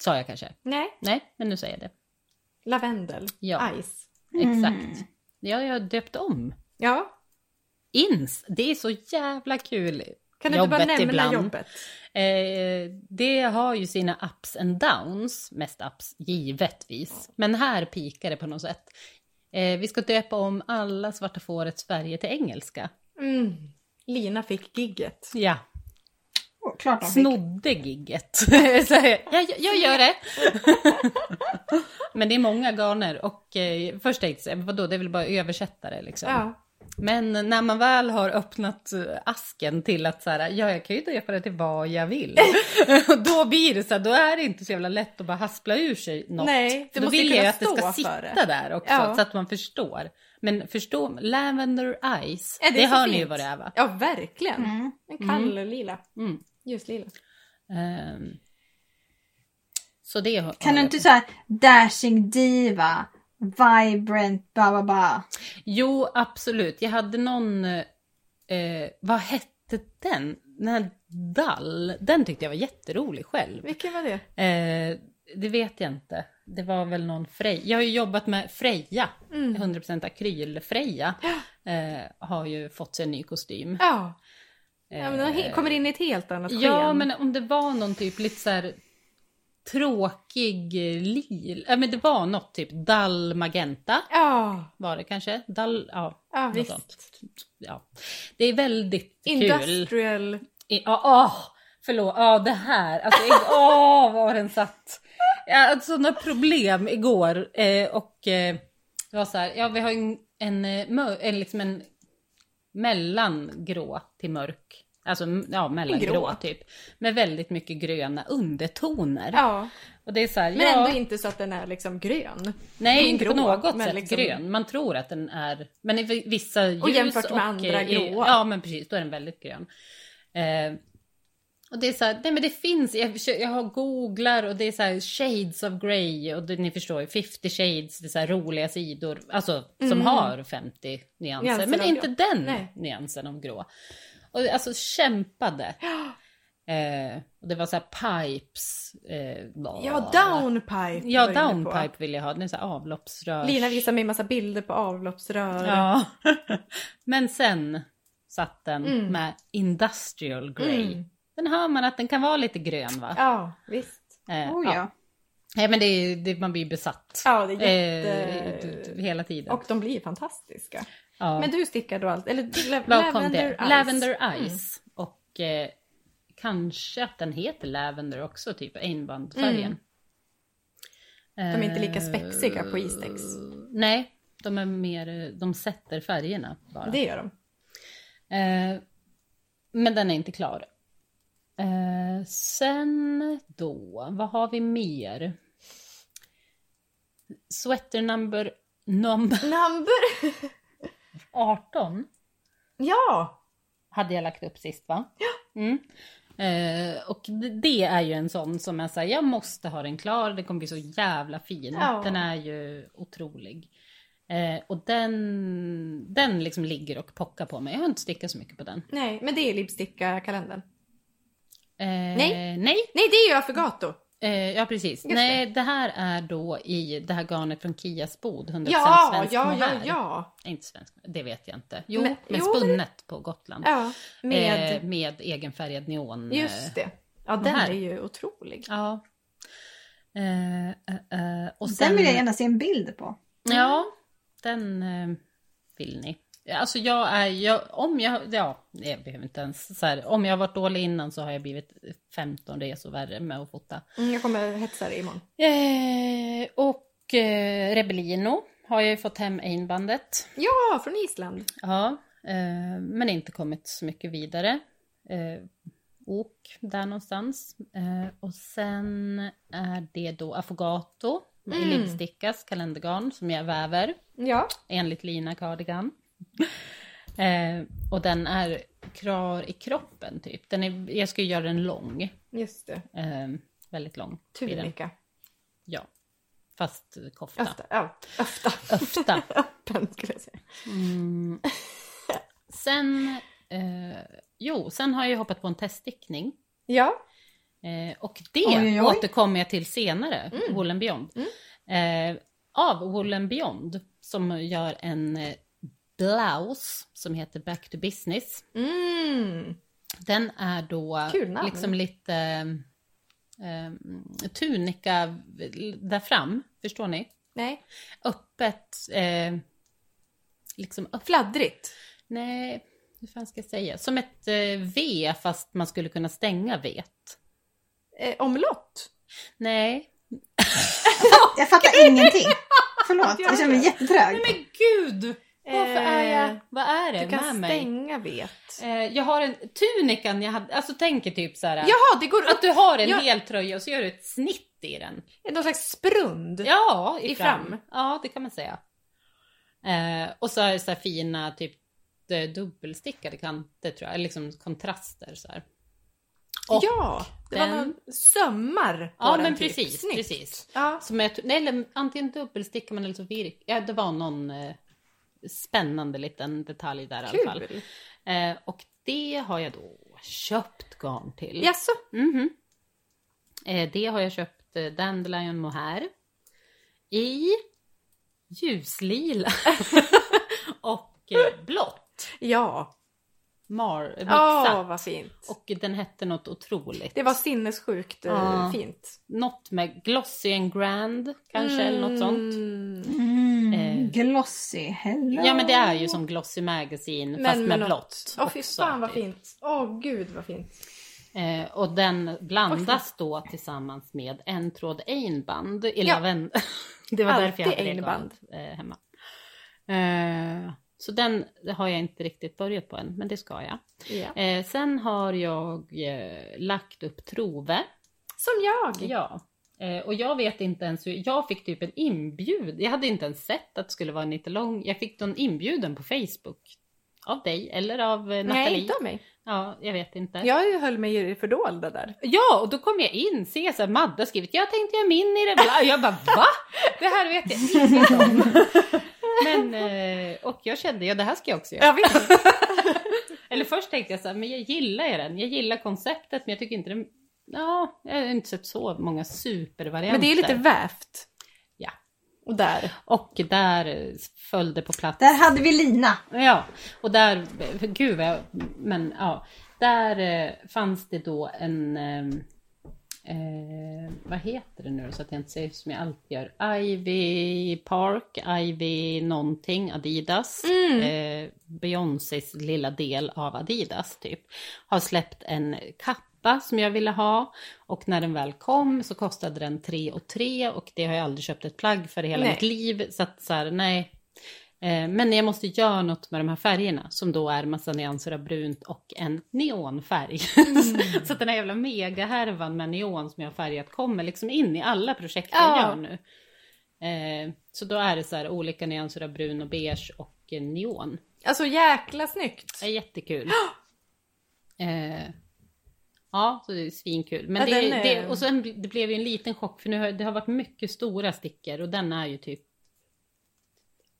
Sa jag kanske? Nej, Nej, men nu säger jag det. lavendel. Ja. Ice. Exakt. Ja, jag har döpt om. Ja. Ins, det är så jävla kul. Kan du inte bara nämna ibland. jobbet? Eh, det har ju sina ups and downs, mest ups givetvis. Men här pikar det på något sätt. Eh, vi ska döpa om alla Svarta fåret Sverige till engelska. Mm. Lina fick gigget. Ja, Oh, klart fick. snodde gigget. [LAUGHS] Så jag, jag, jag gör det. [LAUGHS] Men det är många garner och eh, först tänkte jag, vadå, det är väl bara översättare liksom. Ja. Men när man väl har öppnat eh, asken till att så här, ja jag kan ju döpa det till vad jag vill. Och [LAUGHS] då blir det så här, då är det inte så jävla lätt att bara haspla ur sig något. Nej, det då måste vill jag att det stå ska sitta det. där också Ja. så att man förstår. Men förstå, Lavender Eyes, Ja, det det, hör ni ju fint. vad det är va? Ja, verkligen. Mm. En kall lila. Mm. Ljuslila. Ehm, så det har Kan du inte säga dashing diva, vibrant, ba ba ba. Jo, absolut. Jag hade någon, eh, vad hette den? den här Dall, den tyckte jag var jätterolig själv. Vilken var det? Eh, det vet jag inte. Det var väl någon Freja. Jag har ju jobbat med Freja, Mm. 100% akryl-Freja. Eh, har ju fått sig en ny kostym. Ja. ja men den Eh, kommer in i ett helt annat sken. Ja, men om det var någon typ lite så här tråkig eh, lil. Ja, men det var något typ Dall Magenta Ja, var det kanske. Dall, ja. ja visst. sånt. Ja. Det är väldigt kul. Industrial. Ja, åh, förlåt. Ja, det här. Alltså, [LAUGHS] åh, var den satt. Jag hade sådana problem igår. Eh, och eh, det var så här, ja vi har en, en, eh, en, liksom en mellangrå till mörk. Alltså ja, mellangrå grå. typ. Med väldigt mycket gröna undertoner. Ja, Och det är så här, men ja, ändå inte så att den är liksom grön. Nej, är inte på grå, något sätt liksom- grön. Man tror att den är, men i vissa ljus Och jämfört med andra i- gråa. Ja, men precis, då är den väldigt grön. Eh, och det är så här, nej men det finns, jag, jag har googlar och det är så här shades of grey och det, ni förstår ju 50 shades, det är så här roliga sidor, alltså som har 50 nyanser. Mm. Nyanser men inte grå. den Nej. nyansen av grå. Och alltså kämpade. Eh, och det var så här pipes. Eh, Ja, downpipe. Ja, downpipe vill jag ha. Det är så avloppsrör. Lina visar mig massa bilder på avloppsrör. Ja. [LAUGHS] Men sen satt den Mm. med industrial grey. Mm. Den hör man att den kan vara lite grön va? Ja, visst. Eh, Oh, ja. Nej men det, är- det, man blir besatt. Ja, det är jätte... Eh, d- d- hela tiden. Och de blir fantastiska. Ja. Men du stickar då allt, eller la- Lavender? Ice. Lavender Ice. Och eh, kanske att den heter Lavender också, typ einbandfärgen. Mm. De är inte lika Eh, spexiga på Istex. Nej, de är mer, de sätter färgerna bara. Det gör de. Eh, men den är inte klar. Eh, sen då, vad har vi mer? Sweater number, number Number! [LAUGHS] 18 ja! hade jag lagt upp sist va? Ja. Mm. Eh, och det, det är ju en sån som jag säger, jag måste ha den klar, den kommer bli så jävla fin. Ja. Den är ju otrolig. Eh, och den, den liksom ligger och pockar på mig. Jag har inte stickat så mycket på den. Nej, men det är Lipsticka-kalendern. Eh, Nej. Nej. Nej, det är ju Affogato. Eh, ja precis. Just Nej, det. här är då i det här garnet från Kias bod, 100% Ja, svensk ja, ja, mohair. ja. Inte svensk, det vet jag inte. Jo, Men- men, jo, spunnet på Gotland. Ja, med... Eh, med egenfärgad neon. just det. Ja, den mohair. är ju otrolig. Ja. Eh, eh, eh, och Den sen, vill jag gärna se en bild på. Ja, den eh, vill ni. Alltså jag är, jag, om jag, ja, jag behöver inte ens så här, om jag har varit dålig innan så har jag blivit 15 resor värre med att fota. Mm, jag kommer hetsa dig imorgon. Eh, och eh, Rebellino har jag ju fått hem einbandet. Ja, från Island. Ja, eh, men inte kommit så mycket vidare. Eh, ok där någonstans. Eh, och sen är det då Affogato Mm. Lipstickas kalendergarn som jag väver Ja. enligt Lina Cardigan. [LAUGHS] eh, och den är klar i kroppen typ. Den är, jag ska ju göra den lång. Just det. Eh, väldigt lång. Tunika. Ja. Fast kofta. Öfta. Ja, öfta. Öfta. [LAUGHS] Öppen skulle jag säga. Mm. [LAUGHS] Sen, eh, jo, sen har jag hoppat på en teststickning. Ja. Eh, och det Oj, oj, oj. återkommer jag till senare, Wool and Beyond. Eh, av Wool and Beyond som gör en eh, blouse som heter Back to Business. Mm. Den är då Kul liksom lite eh, tunika där fram, förstår ni? Nej. Öppet, eh, liksom öppet. Fladdrigt. Nej, hur fan ska jag säga? Som ett eh, V fast man skulle kunna stänga V. Eh, omlott. Nej. Jag fattar ingenting. Förlåt, Jag jag känner mig jättetrög. Men gud! Varför är jag... Eh, Vad är det Du kan med mig? stänga vet. Eh, jag har en tunikan jag hade, alltså tänker typ så här. Jaha, det går upp. Att du har en Ja. hel tröja och så gör du ett snitt i den. Någon slags sprund. Ja, i, I fram. fram. Ja, det kan man säga. Eh, och så är det så här fina typ eh, dubbelstickade kanter tror jag, eller liksom kontraster så här. Och- ja, det var den- någon sömmar på Ja, den men typ. precis, Snyggt. precis. Ja. Som är, nej, eller antingen dubbelstickar man eller så virk. Ja, det var någon eh, spännande liten detalj där i alla fall. Kul. Eh, och det har jag då köpt garn till. Jaså? Mhm. Eh, det har jag köpt eh, Dandelion Mohair i ljuslila [LAUGHS] och eh, blått. Ja. Mar, Åh, mixat. vad fint. Och den hette något otroligt. Det var sinnessjukt eh, Ja. fint. Något med Glossy and Grand kanske eller något sånt. Mm. Glossy, hello. Ja men det är ju som Glossy Magazine fast med blått. Åh fy också, fan vad typ. fint. Åh gud vad fint. Eh, och den blandas då tillsammans med en tråd einband i Ja. lavendel. [LAUGHS] det var därför jag hade det einband. garnet, eh, hemma. Eh, så den har jag inte riktigt börjat på än, men det ska jag. Ja. Eh, sen har jag eh, lagt upp Trove. Som jag. Ja. Eh, och jag vet inte ens hur, jag fick typ en inbjud. Jag hade inte ens sett att det skulle vara en lång, jag fick någon inbjudan på Facebook. Av dig eller av eh, Nathalie. Nej, inte av mig. Ja, jag vet inte. Jag höll mig i det fördolda där. Ja, och då kom jag in, ser så här, Madde har skrivit, jag tänkte göra min i det, bla. Jag bara, va? Det här vet jag inget om. [LAUGHS] Men, eh, och jag kände, ja det här ska jag också göra. Jag vet. [LAUGHS] Eller först tänkte jag så här, men jag gillar ju den, jag gillar konceptet, men jag tycker inte den, ja, jag har inte sett så många supervarianter. Men det är lite vävt. Ja. Och där. Och där föll det på plats. Där hade vi Lina. Ja, och där, gud vad jag, men ja, där eh, fanns det då en, eh, eh, vad heter det nu så att jag inte säger som jag alltid gör, Ivy Park, Ivy någonting, Adidas, eh, Beyoncés lilla del av Adidas typ, har släppt en kappa som jag ville ha och när den väl kom så kostade den 3 och 3 och det har jag aldrig köpt ett plagg för i hela Nej. mitt liv så att så här, nej, Eh, Men jag måste göra något med de här färgerna som då är massa nyanser av brunt och en neonfärg. [LAUGHS] så att den här jävla megahärvan med neon som jag har färgat kommer liksom in i alla projekt jag Ja. gör nu. Eh, Så då är det så här olika nyanser av brun och beige och neon. Alltså jäkla snyggt. Det är jättekul. [GASPS] Eh, Ja, så det är svinkul. Men Ja, det, är- det, och sen, det blev ju en liten chock för nu har det har varit mycket stora stickor och den är ju typ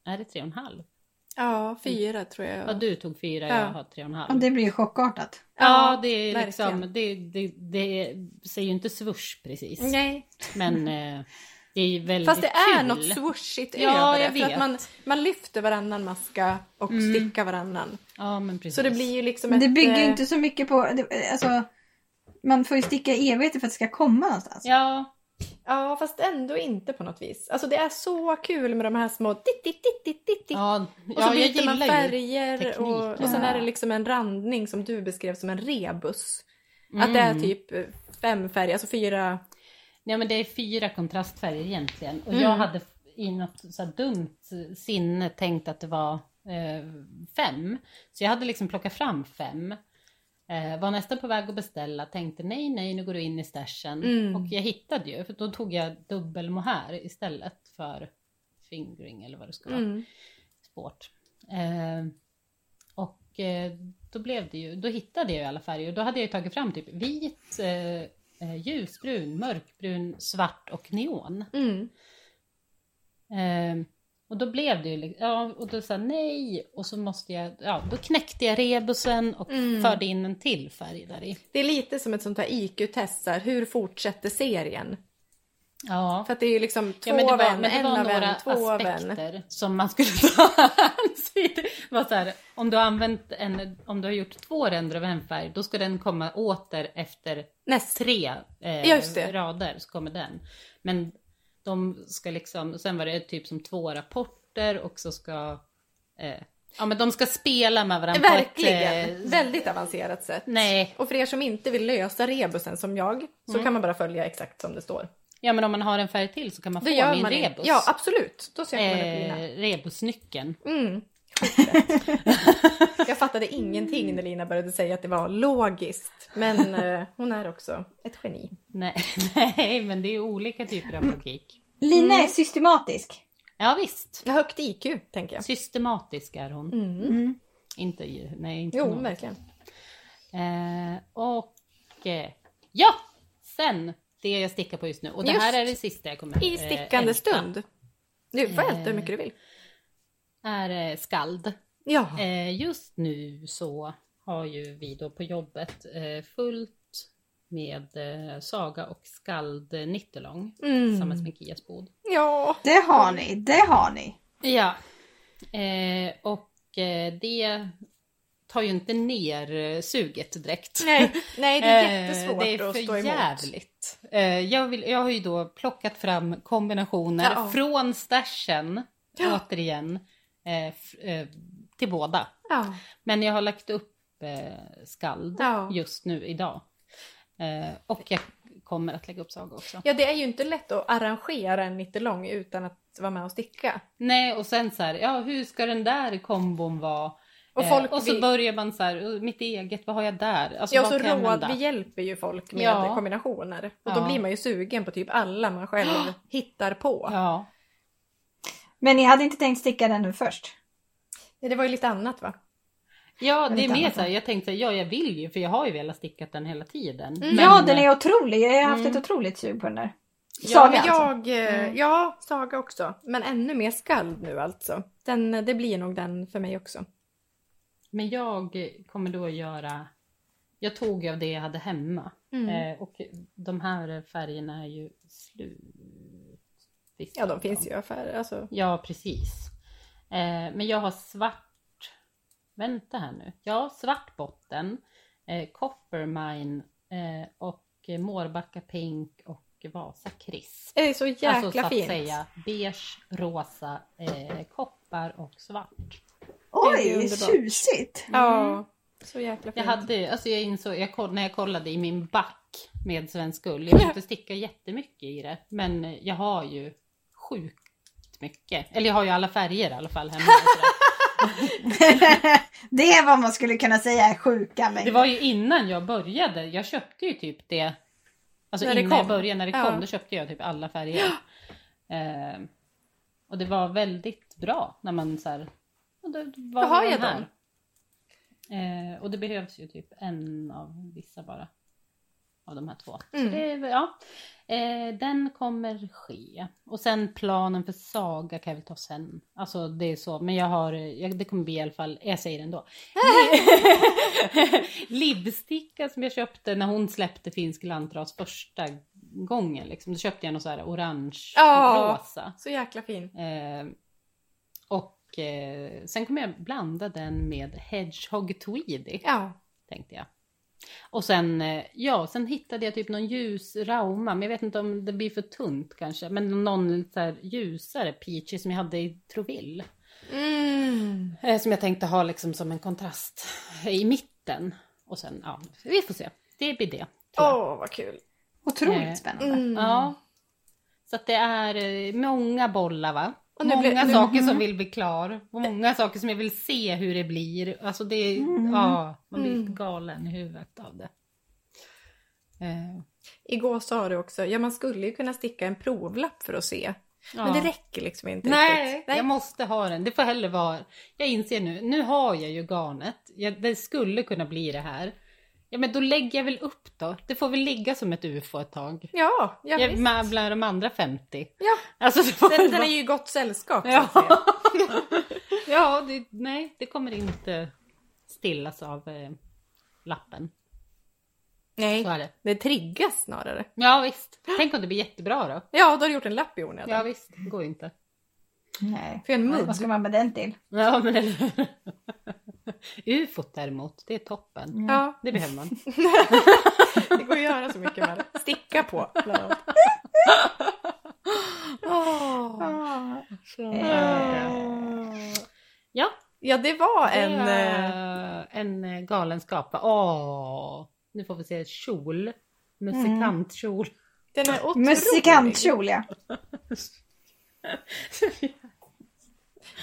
är det tre och en halv? Ja, fyra tror jag. Ja, du tog fyra, Ja. jag har tre och en halv. Ja, det blir ju chockartat. Ja, det är verkligen. liksom, det, det, det säger ju inte swoosh precis. Nej, Men eh, det är ju väldigt fast det är kul. något swooshigt Ja, över det. jag För vet. att man, man lyfter varannan maska och stickar varannan. Ja, men precis. Så det blir ju liksom Men det ett, bygger ju eh, inte så mycket på... Alltså, man får ju sticka i evigheter för att det ska komma någonstans. Ja, Ja, fast ändå inte på något vis. Alltså det är så kul med de här små titt, titt, titt, titt, titt. ja, Och så ja byter man färger och, och sen är det liksom en randning som du beskrev som en rebus. Att det är Mm. typ fem färger, alltså fyra. Ja, men det är fyra kontrastfärger egentligen. Och Mm. jag hade i något så här dumt sinne tänkt att det var eh, fem. Så jag hade liksom plockat fram fem. Eh, var nästan på väg att beställa, tänkte nej, nej, nu går du in i stashen. Mm. Och jag hittade ju, för då tog jag dubbel mohair istället för fingering eller vad det ska vara. Mm. Sport. Eh, och eh, då blev det ju, då hittade jag ju alla färger. Och då hade jag ju tagit fram typ vit, eh, eh, ljusbrun, mörkbrun, svart och neon. Mm. Och då blev det ju, ja, och då sa nej, och så måste jag, ja, då knäckte jag rebusen och Mm. förde in en till färg där i. Det är lite som ett sånt här IQ-test, så här, hur fortsätter serien? Ja. För att det är ju liksom två Ja, var, vän, en av en, två av aspekter som man skulle [LAUGHS] ta hänsyn till. Om du har använt en, om du har gjort två ränder av en färg, då ska den komma åter efter Näst. tre eh, rader, så kommer den. Men de ska liksom, sen var det typ som två rapporter och så ska, eh, ja men de ska spela med varandra Verkligen. ett, eh, Väldigt avancerat sätt. Nej. Och för er som inte vill lösa rebusen som jag, så Mm. kan man bara följa exakt som det står. Ja men om man har en färg till så kan man Då få min det. rebus. Ja, absolut. Då söker man upp Lina. eh, rebusnyckeln. Mm. Jag fattade ingenting när Lina började säga att det var logiskt. Men eh, hon är också ett geni. Nej, [LAUGHS] nej, men det är olika typer av logik. Lina är systematisk. Ja visst. Jag har högt IQ, tänker jag. Systematisk är hon. Mm. Mm. Inte, nej, inte Jo, någon. verkligen. Eh, och eh, ja, sen det jag stickar på just nu. Och det här Just. är det sista jag kommer I eh, stickande älta, stund. Du får älta hur mycket du vill. Är eh, skald. Ja. Eh, just nu så har ju vi då på jobbet eh, fullt med saga och skald nittelång Mm. tillsammans med Kias bod. Ja. Det har ni, det har ni. Ja. Och det tar ju inte ner suget direkt. Nej, nej, det är jättesvårt det är att för stå emot. jävligt. Eh, jag, vill, jag har ju då plockat fram kombinationer Ja. från stashen, Ja. återigen, eh, eh, till båda. Ja. Men jag har lagt upp eh, skald Ja. just nu idag. Eh, och jag kommer att lägga upp saga också. ja, det är ju inte lätt att arrangera en nittelång utan att vara med och sticka. Nej, och sen så här, ja hur ska den där kombon vara? Och Eh, och så vill- börjar man så här, "Oh, mitt eget, vad har jag där? Alltså, Ja, vad så råd, vi hjälper ju folk med Ja. kombinationer. Och då blir man ju sugen på typ alla man själv hittar på. Ja, Men ni hade inte tänkt sticka den nu först? Det var ju lite annat va? ja det är mer så här, jag tänkte ja jag vill ju för jag har ju velat sticka den hela tiden. Mm. ja, Men, den är otrolig. Jag har haft Mm. ett otroligt sug på den där. Ja, Saga men alltså. jag, eh, Mm. ja, Saga också. Men ännu mer skald nu alltså. Den, det blir nog den för mig också. Men jag kommer då göra, jag tog av det jag hade hemma. Mm. Eh, och de här färgerna är ju slut. Ja, de finns dem. ju i affärer. Alltså. Ja, precis. Eh, men jag har svart, vänta här nu. Ja, svart botten, eh, Coppermine eh, och Mårbacka Pink och Vasa Crisp. Det är så jäkla alltså så att fint. säga beige, rosa, eh, koppar och svart. Det är Oj, tjusigt! Ja, så jäkla Jag fint. hade, alltså jag insåg, jag, när jag kollade i min back med svensk ull, jag [LAUGHS] vill inte sticka jättemycket i det, men jag har ju sjukt mycket. Eller jag har ju alla färger i alla fall hemma. [LAUGHS] det är vad man skulle kunna säga är sjuka Det var ju innan jag började, jag köpte ju typ det, alltså När det innan jag kom. började, när det Ja. kom, då köpte jag typ alla färger. Eh, och det var väldigt bra när man så här, och då var det jag de dem? här. Eh, och det behövs ju typ en av vissa bara. Av de här två. Mm. Det, ja, eh, den kommer ske. Och sen planen för Saga kan jag väl ta sen. Alltså det är så. Men jag har, jag, det kommer bli i alla fall, jag säger det ändå. [LAUGHS] Livsticka som jag köpte när hon släppte finsk lantras första gången. Liksom. Då köpte jag någon så här orange Ja. rosa. Så jäkla fin. Eh, och eh, sen kommer jag blanda den med Hedgehog Tweedy Ja. tänkte jag. Och sen, eh, ja, sen hittade jag typ någon ljus rauma, men jag vet inte om det blir för tunt kanske. Men någon så här ljusare peachy som jag hade i Troville. Mm. Eh, som jag tänkte ha liksom som en kontrast i mitten. Och sen, ja, vi får se. Det blir det. Åh, jag. vad kul. Otroligt Eh, spännande. Mm. Ja. Så att det är eh, många bollar va? Och många blir- saker som vill bli klar. Och många saker som jag vill se hur det blir. Alltså det är, ja, man blir Mm. galen i huvudet av det. Eh, Igår sa du också, ja man skulle ju kunna sticka en provlapp för att se. Men ja. det räcker liksom inte Nej, riktigt. jag måste ha den. Det får heller vara... Jag inser nu, nu har jag ju garnet. Jag, det skulle kunna bli det här. Ja men då lägger jag väl upp då. Det får väl ligga som ett ufo ett tag. Ja, ja Jag, visst. med, bland de andra 50. Ja. Alltså det får Den, den är ju i gott sällskap Ja, [LAUGHS] ja det, nej det kommer inte stillas av eh, lappen. Så Nej, är det. det triggas snarare. Ja visst. Tänk om det blir jättebra då. Ja, då har du gjort en lapp i onödan. Ja visst, det går ju inte. Nej. För en mudd. Vad ska man med den till? Ja men eller Ufot däremot, det är toppen. Ja, Det behöver man. [LAUGHS] det går att göra så mycket med det. Sticka på. annat. [LAUGHS] Ah. Ja, Ja, det var det en... eh, en eh, galenskap. Åh, nu får vi se kjol. Musikantkjol. Den är otrolig. Musikantkjol ja. [LAUGHS]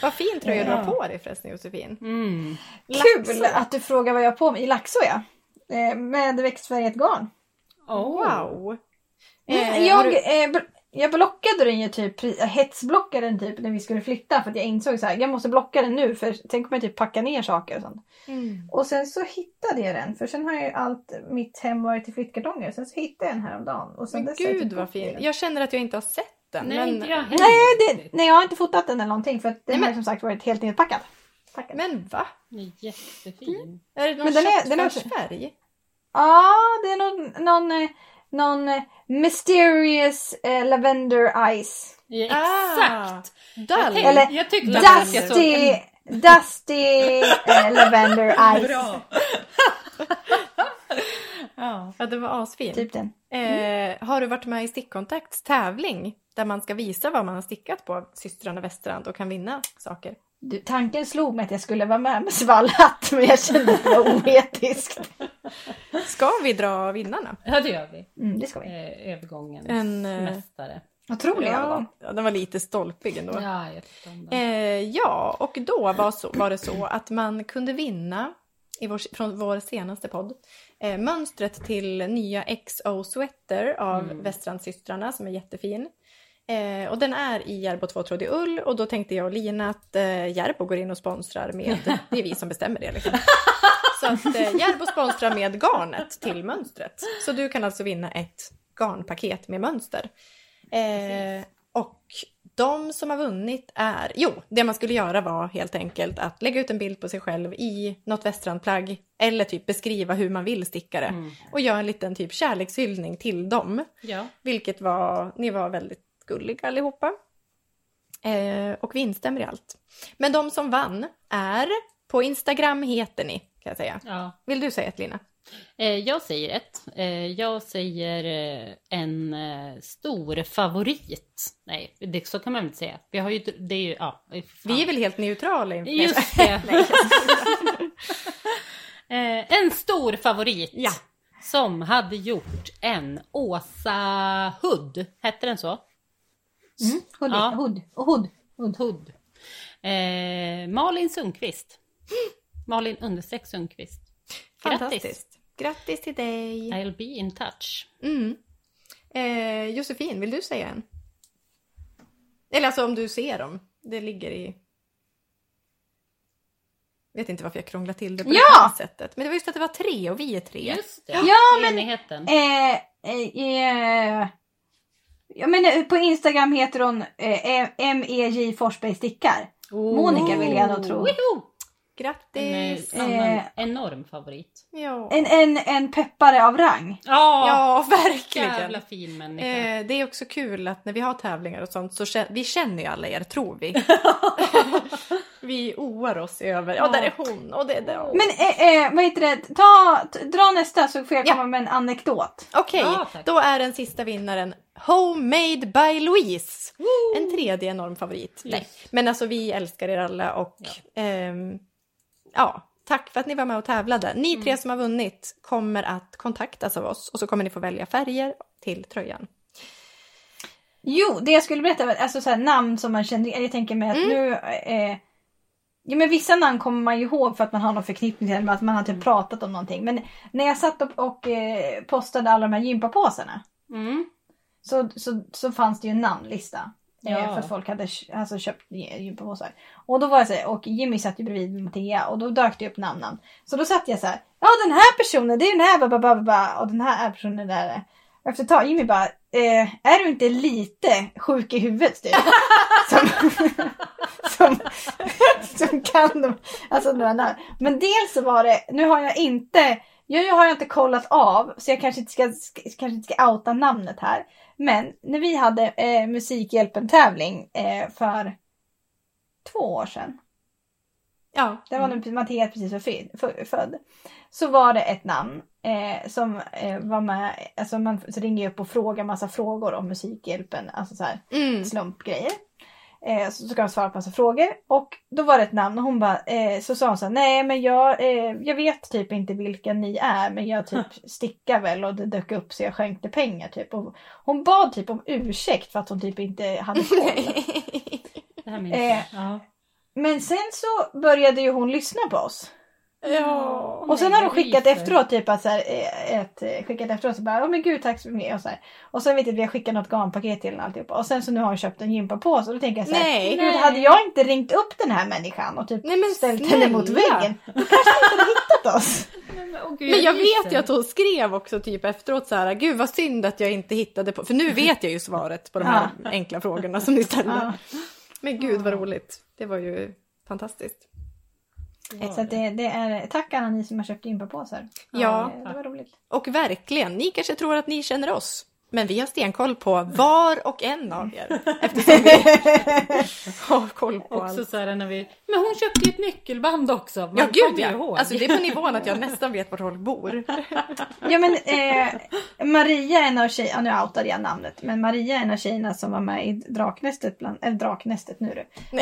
Vad fin tröja du Ja. har på dig förresten Josefin. Mm. Kul att du frågar vad jag har på mig. I Laxå ja. Eh, Med växtfärgat garn. Åh. Wow. Eh, jag, du- eh, bl- jag blockade den ju typ, jag hetsblockade den typ när vi skulle flytta för att jag insåg så här, jag måste blocka den nu för sen kommer jag typ packa ner saker och sånt. Mm. Och sen så hittade jag den för sen har ju allt mitt hem varit i flyttkartonger. Sen så hittade jag den häromdagen. Och sen Men jag gud typ vad fin. Jag känner att jag inte har sett den. Nej, men... inte jag heller. Nej, det, nej, jag har inte fotat den eller någonting för att den Nej, har ju som sagt varit helt nedpackad. Tackar. Men va? Den är jättefin. Är det någon Men den är- den är- köttfärsfärg? Ja, det är någon, någon, eh, någon eh, mysterious eh, lavender ice. Ja, exakt! Ah, Jag, Dull. tänkte, Eller jag tyckte Dusty, en... dusty eh, lavender [LAUGHS] ice. Bra! [LAUGHS] ja. Ja, det var asfin. Typ den. Eh, har du varit med i Stickkontakts tävling? Där man ska visa vad man har stickat på systrarna Westerand och kan vinna saker. Du, tanken slog mig att jag skulle vara med med svallhatt men jag kände att det var oetiskt. [LAUGHS] Ska vi dra vinnarna? ja, det gör vi. Mm, det ska vi. Eh, övergångens En, eh, mästare. Otrolig övergång. ja, den var lite stolpig ändå. Ja. Eh, ja, och då var, så, var det så att man kunde vinna i vår, från vår senaste podd eh, mönstret till nya XO Sweater av Mm. Västrandsystrarna som är jättefin. Eh, och den är i Järbo tvåtrådig ull och då tänkte jag och Lina att eh, Järbo går in och sponsrar med, [LAUGHS] det är vi som bestämmer det liksom. Så att eh, Järbo sponsrar med garnet till mönstret. Så du kan alltså vinna ett garnpaket med mönster. Eh, och de som har vunnit är, jo, det man skulle göra var helt enkelt att lägga ut en bild på sig själv i något västrandplagg eller typ beskriva hur man vill sticka det Mm. och göra en liten typ kärlekshyllning till dem. Ja. Vilket var, ni var väldigt gulliga allihopa. Eh, och vi instämmer i allt. Men de som vann är, på Instagram heter ni, kan jag säga. ja. Vill du säga ett Lina? Eh, jag säger ett. Eh, jag säger eh, en eh, stor favorit. Nej, det, så kan man väl inte säga. Vi har ju, det är ju, ja. fan. Vi är väl helt neutrala? Just det. [LAUGHS] [LAUGHS] eh, en stor favorit. Ja. Som hade gjort en Åsa Hood. Hette den så? Mm. Hood, Ja. hood, hood. Hood. Hood. Eh, Malin Sundqvist. Malin understreck Sundqvist. Grattis. Fantastiskt. Grattis till dig. I'll be in touch. Mm. Eh, Josefin, vill du säga en? Eller alltså om du ser dem. Det ligger i... vet inte varför jag krånglar till det på Ja! det här sättet. Men det var just att det var tre och vi är tre. Just det. Ja, men- Enigheten. Eh, eh, eh, ja, men eh, på Instagram heter hon eh, MEJ Forsberg Stickar. Monica vill jag nog tro. Woho! En Grattis! eh, annan Eh. enorm favorit. Ja. En, en, en peppare av rang. Ja, ja, verkligen. jävla fin människa. Eh, det är också kul att när vi har tävlingar och sånt så känner, vi känner ju alla er, tror vi. [LAUGHS] vi oar oss över, ja där är hon och det är där. Men eh, eh, vad heter det, ta, dra nästa så får jag Ja. komma med en anekdot. Okej, Ja, tack. då är den sista vinnaren Homemade by Louise. En tredje enorm favorit. Yes. Nej, men alltså vi älskar er alla och ehm, ja, tack för att ni var med och tävlade. Ni tre som har vunnit kommer att kontaktas av oss och så kommer ni få välja färger till tröjan. Jo, det jag skulle berätta var alltså så här, namn som man känner Jag tänker mig att Mm. nu... Eh, ja, men vissa namn kommer man ju ihåg för att man har någon förknippning till att man har typ pratat om någonting. Men när jag satt och, och eh, postade alla de här gympapåsarna Mm. Så, så, så fanns det ju en namnlista. Eh, Ja. för att folk hade alltså, köpt gy- gympapåsar. Och då var jag så här, och Jimmy satt ju bredvid Mattea och då dök det upp namnen. Så då satt jag så här, ja den här personen, det är den här, ba, ba, ba, ba, ba, och den här är personen där. Och efter ett tag, Jimmy bara, eh, är du inte lite sjuk i huvudet typ? [LAUGHS] som, som, som kan de, alltså några namn. Men dels så var det, nu har jag inte, jag har jag inte kollat av så jag kanske inte ska, kanske inte ska outa namnet här. Men när vi hade eh, Musikhjälpen-tävling eh, för två år sedan. Ja, Det var när Mattias precis var född. Så var det ett namn eh, som eh, var med. Alltså man ringer upp och frågar massa frågor om Musikhjälpen. Alltså så här mm. slumpgrejer. Eh, så ska de svara på massa frågor. Och då var det ett namn och hon bara, eh, så sa hon så här, nej men jag, eh, jag vet typ inte vilka ni är men jag typ [LAUGHS] stickar väl och det dök upp så jag skänkte pengar typ. Och hon bad typ om ursäkt för att hon typ inte hade [LAUGHS] koll. Eh. Men sen så började ju hon lyssna på oss. Ja. Och sen har de skickat efteråt typ att så här, eh, ett, eh, skickat efteråt så bara, åh men gud tack så mycket och så här. Och sen vet jag att vi har skickat något garnpaket till henne alltihopa. Och sen så nu har hon köpt en gympapåse och då tänker jag så här, Nej. gud Nej. hade jag inte ringt upp den här människan och typ Nej, men ställt henne mot snälla. väggen. Då kanske hon inte hade hittat oss. [LAUGHS] Nej, men, åh, gud, Men jag ryser. vet ju att hon skrev också typ efteråt så här, gud vad synd att jag inte hittade på, för nu vet jag ju svaret på de här enkla frågorna som ni ställde. Ja. Men gud vad roligt, det var ju fantastiskt. Så att det, det är, tack alla ni som har köpt gympapåsar. Ja, Eh, det var roligt. och verkligen, ni kanske tror att ni känner oss. Men vi har stenkoll på var och en av er. [LAUGHS] Eftersom vi har koll på Också allt. så här när vi... Men hon köpte ju ett nyckelband också. Man Ja, gud ja. ihåg. Alltså det är på nivån att jag [LAUGHS] nästan vet var folk bor. [LAUGHS] Ja men eh, Maria är en av tjejerna, ja, nu outade jag namnet, men Maria är en av tjejerna som var med i Draknästet, bland, eller Draknästet nu du.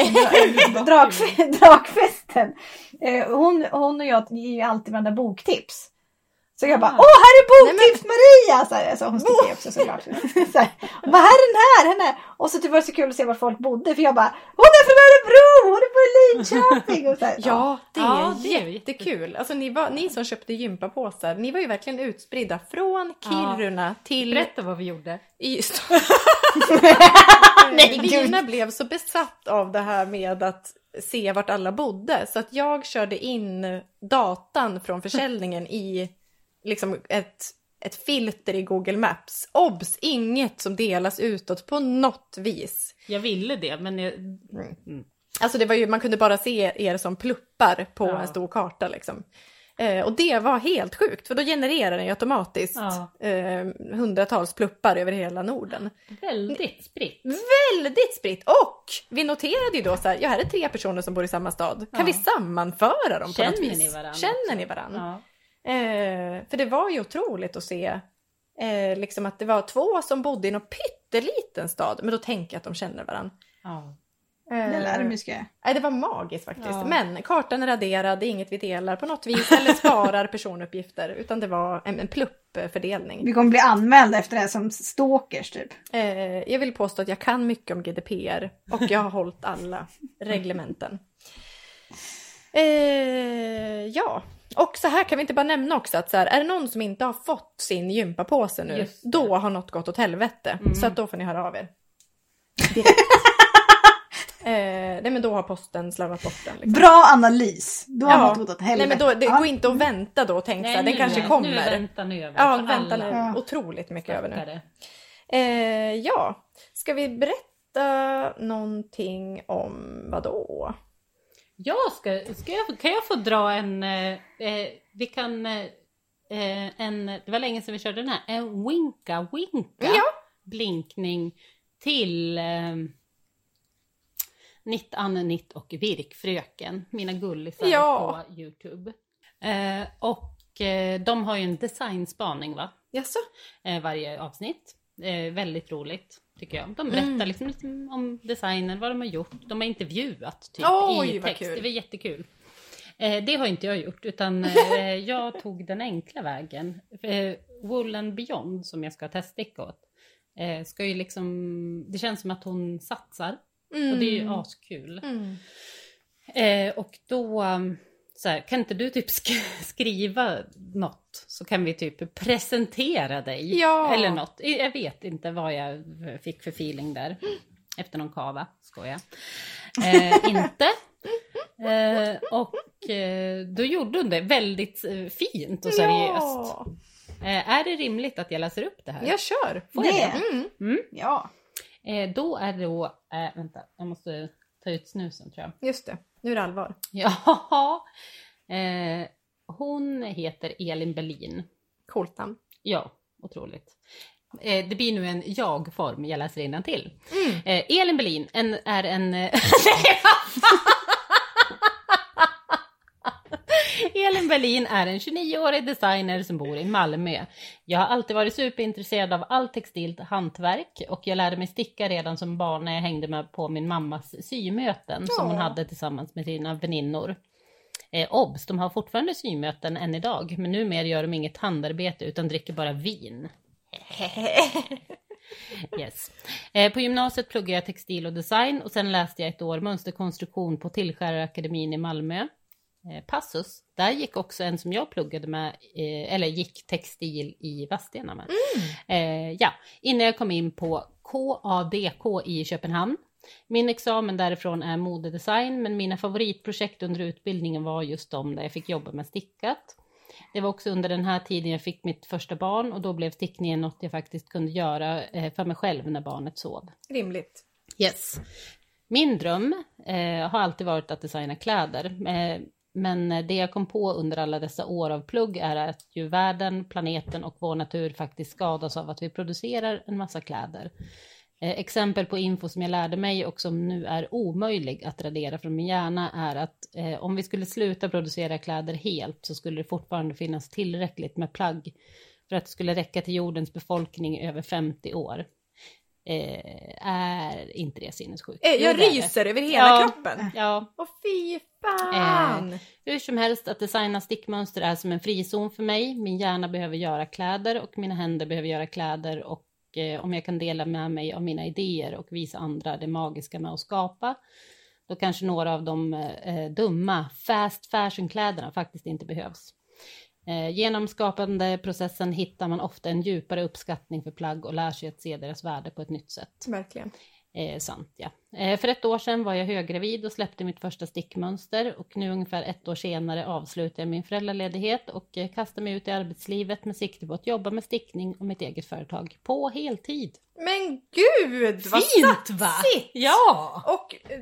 Drak, drakfesten. Eh, hon, hon och jag ger ju alltid varandra boktips. Så jag bara, Ah. åh här är boktips Maria! Så, här, så hon sticker också såklart. så här, bara, här är den här, den här. Och så typ var det så kul att se var folk bodde för jag bara, hon är från Örebro, hon är från Linköping! Och så här, Ja, det är Ja, det är jättekul. Alltså ni, var, ni som köpte gympapåsar, ni var ju verkligen utspridda från Kiruna till Berätta vad vi gjorde. Ystad. [LAUGHS] Nej, Lina blev så besatt av det här med att se vart alla bodde så att jag körde in datan från försäljningen i liksom ett, ett filter i Google Maps. Obs! Inget som delas utåt på något vis. Jag ville det, men jag... Alltså det var ju, man kunde bara se er som pluppar på Ja. en stor karta liksom. Eh, och det var helt sjukt för då genererar den ju automatiskt Ja. eh, hundratals pluppar över hela Norden. Väldigt spritt. Väldigt spritt! Och vi noterade ju då så här, ja här är tre personer som bor i samma stad. Kan Ja. vi sammanföra dem på Känner något vis? ni varandra Känner också? ni varandra? Eh, för det var ju otroligt att se eh, liksom att det var två som bodde i någon pytteliten stad, men då tänker jag att de känner varandra. Ja. Det lär de. Nej, det var magiskt faktiskt. Ja. Men kartan är raderad, det är inget vi delar på något vis eller sparar [LAUGHS] personuppgifter, utan det var en, en pluppfördelning. Vi kommer bli anmälda efter det här som stalkers typ. Eh, jag vill påstå att jag kan mycket om GDPR och jag har hållit alla reglementen. [LAUGHS] Eh, ja, och så här kan vi inte bara nämna också att så här, är det någon som inte har fått sin gympapåse nu, då har något gått åt helvete. Mm. Så att då får ni höra av er. Direkt. [LAUGHS] eh, nej men då har posten slarvat bort den. Liksom. Bra analys. Då har något gått åt nej helvete. men då, det Ja. går inte att vänta då och tänka så här, den nu kanske är- Nu kommer. väntan över. Ja, för vänta nu. alla Ja. Otroligt mycket över nu. stackare. Eh, ja, ska vi berätta någonting om vad då? Jag ska, ska jag, kan jag få dra en, eh, eh, vi kan, eh, eh, en, det var länge sedan vi körde den här, en winka winka Ja. blinkning till eh, Nitt, Anne, Nitt och Virkfröken, mina gullisar Ja. på Youtube. Eh, och eh, de har ju en designspaning va, Jaså? eh, varje avsnitt. Väldigt roligt tycker jag. De berättar Mm. liksom om designen, vad de har gjort. De har intervjuat typ Oj, i text. kul. Det var jättekul. Eh, det har inte jag gjort utan eh, [LAUGHS] jag tog den enkla vägen. Eh, Wool and Beyond som jag ska teststicka åt. Eh, ska ju liksom, det känns som att hon satsar och det är ju askul. Mm. Eh, och då, så här, kan inte du typ sk- [LAUGHS] skriva något så kan vi typ presentera dig. Ja. Eller något. Jag vet inte vad jag fick för feeling där. Efter någon kava, skoja. Eh, [LAUGHS] inte. Eh, och eh, då gjorde hon det väldigt eh, fint och seriöst. Ja, Eh, är det rimligt att jag läser upp det här? jag kör. Får jag Det. Mm. Mm. Ja. Eh, då är det då, vänta, jag måste ta ut snusen tror jag. Just det, nu är det allvar. [LAUGHS] Ja, eh, hon heter Elin Berlin. Coolt namn. Ja, otroligt. Eh, det blir nu en jag-form, jag läser till. Mm. Eh, Elin Berlin en, är en... Elin [LAUGHS] [LAUGHS] Berlin är en 29-årig designer som bor i Malmö. Jag har alltid varit superintresserad av allt textilt hantverk och jag lärde mig sticka redan som barn när jag hängde med på min mammas symöten som hon hade tillsammans med sina väninnor. Eh, obs, de har fortfarande symöten än idag, men numera gör de inget handarbete utan dricker bara vin. [LAUGHS] Yes. Eh, på gymnasiet pluggade jag textil och design och sen läste jag ett år mönsterkonstruktion på Tillskärarakademin i Malmö. Eh, Passus, där gick också en som jag pluggade med, eh, eller gick textil i Vadstena med. Eh, ja, innan jag kom in på KADK i Köpenhamn. Min examen därifrån är modedesign, men mina favoritprojekt under utbildningen var just de där jag fick jobba med stickat. Det var också under den här tiden jag fick mitt första barn och då blev stickningen något jag faktiskt kunde göra för mig själv när barnet sov. Rimligt. Yes. Min dröm eh, har alltid varit att designa kläder. Eh, men eh, det jag kom på under alla dessa år av plugg är att ju världen, planeten och vår natur faktiskt skadas av att vi producerar en massa kläder. Eh, exempel på info som jag lärde mig och som nu är omöjlig att radera från min hjärna är att eh, om vi skulle sluta producera kläder helt så skulle det fortfarande finnas tillräckligt med plagg för att det skulle räcka till jordens befolkning i över 50 år. Eh, är inte det sinnessjukt? Eh, Jag det. ryser över hela Ja. kroppen. Ja, Åh fy fan! hur som helst, att designa stickmönster är som en frizon för mig. Min hjärna behöver göra kläder och mina händer behöver göra kläder och eh, om jag kan dela med mig av mina idéer och visa andra det magiska med att skapa, då kanske några av de eh, dumma fast fashion-kläderna faktiskt inte behövs. Eh, genom skapandeprocessen hittar man ofta en djupare uppskattning för plagg och lär sig att se deras värde på ett nytt sätt. Verkligen. Eh, sant ja. Eh, för ett år sedan var jag höggravid och släppte mitt första stickmönster och nu ungefär ett år senare avslutar jag min föräldraledighet och eh, kastar mig ut i arbetslivet med sikte på att jobba med stickning och mitt eget företag på heltid. Men gud vad satsigt! Ja! Och eh,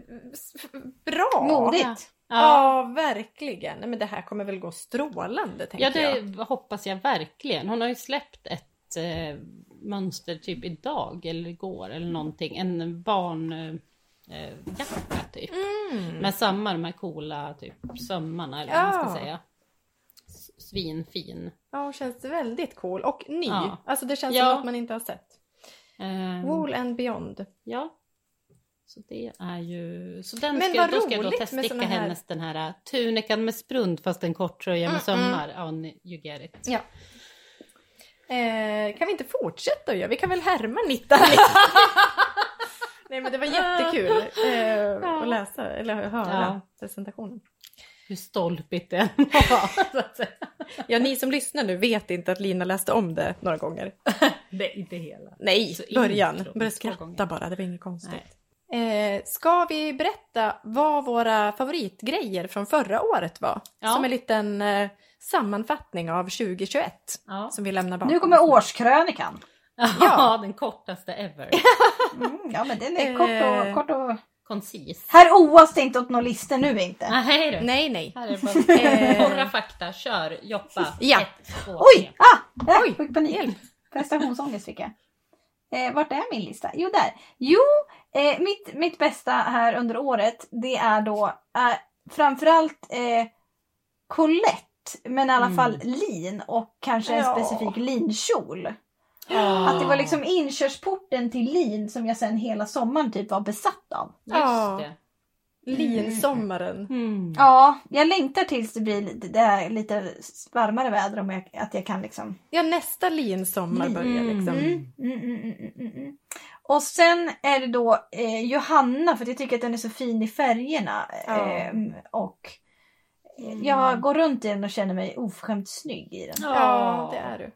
bra! Modigt. Ja, Ja, verkligen. Nej, men det här kommer väl gå strålande tänker ja det jag. hoppas jag verkligen. Hon har ju släppt ett eh, mönster typ idag eller igår eller någonting. En barn... Eh, eh, jacka typ. Mm. Med samma de här coola typ sömmarna eller vad man ska säga. Svinfin. Ja, hon känns väldigt cool och ny. Ja. Alltså det känns Ja. som något man inte har sett. Ehm, Wool and beyond. Ja. Så det är ju... Så den Men ska, vad då ska jag då teststicka här- hennes den här äh, tunikan med sprund fast en kort tröja med Mm, mm. sömmar. Ja, ni- you get it. Ja. Eh, kan vi inte fortsätta att göra? Vi kan väl härma Nitta? [LAUGHS] [LAUGHS] Nej men det var jättekul eh, att läsa eller höra Ja. presentationen. Hur stolpigt det än [LAUGHS] var. Ja, ni som lyssnar nu vet inte att Lina läste om det några gånger. Nej, inte hela. Nej, Så början. Började skratta bara, det var inget konstigt. Eh, ska vi berätta vad våra favoritgrejer från förra året var? Ja. Som en liten eh, sammanfattning av 2021 Ja. som vi lämnar bakom Nu kommer årskrönikan. ja, [LAUGHS] den kortaste ever. Mm, ja men den är Eh. kort och, kort och... Koncis. Här oas det inte åt några listor nu inte. Nej du. Nej, nej. Här är det bara [LAUGHS] Eh. torra fakta. Kör, Joppa. Ja. Ett, två, Oj! Ah! Äh, Oj, fick panik. Prestationsångest fick jag. Eh, vart är min lista? Jo, där. Jo, eh, mitt, mitt bästa här under året det är då eh, framförallt eh, Colette. Men i alla Mm. fall lin och kanske en Ja. specifik linkjol. Ja. Att det var liksom inkörsporten till lin som jag sen hela sommaren typ var besatt av. Just det. Linsommaren. Mm. Ja, jag längtar tills det blir lite, det är lite varmare väder om jag, att jag kan liksom Ja, nästa linsommar börjar Mm. liksom. Mm, mm, mm, mm, mm, mm. Och sen är det då eh, Johanna för jag tycker att den är så fin i färgerna. Ja. Ehm, och eh, Mm. jag går runt i den och känner mig oförskämt snygg i den. Ja, det är du.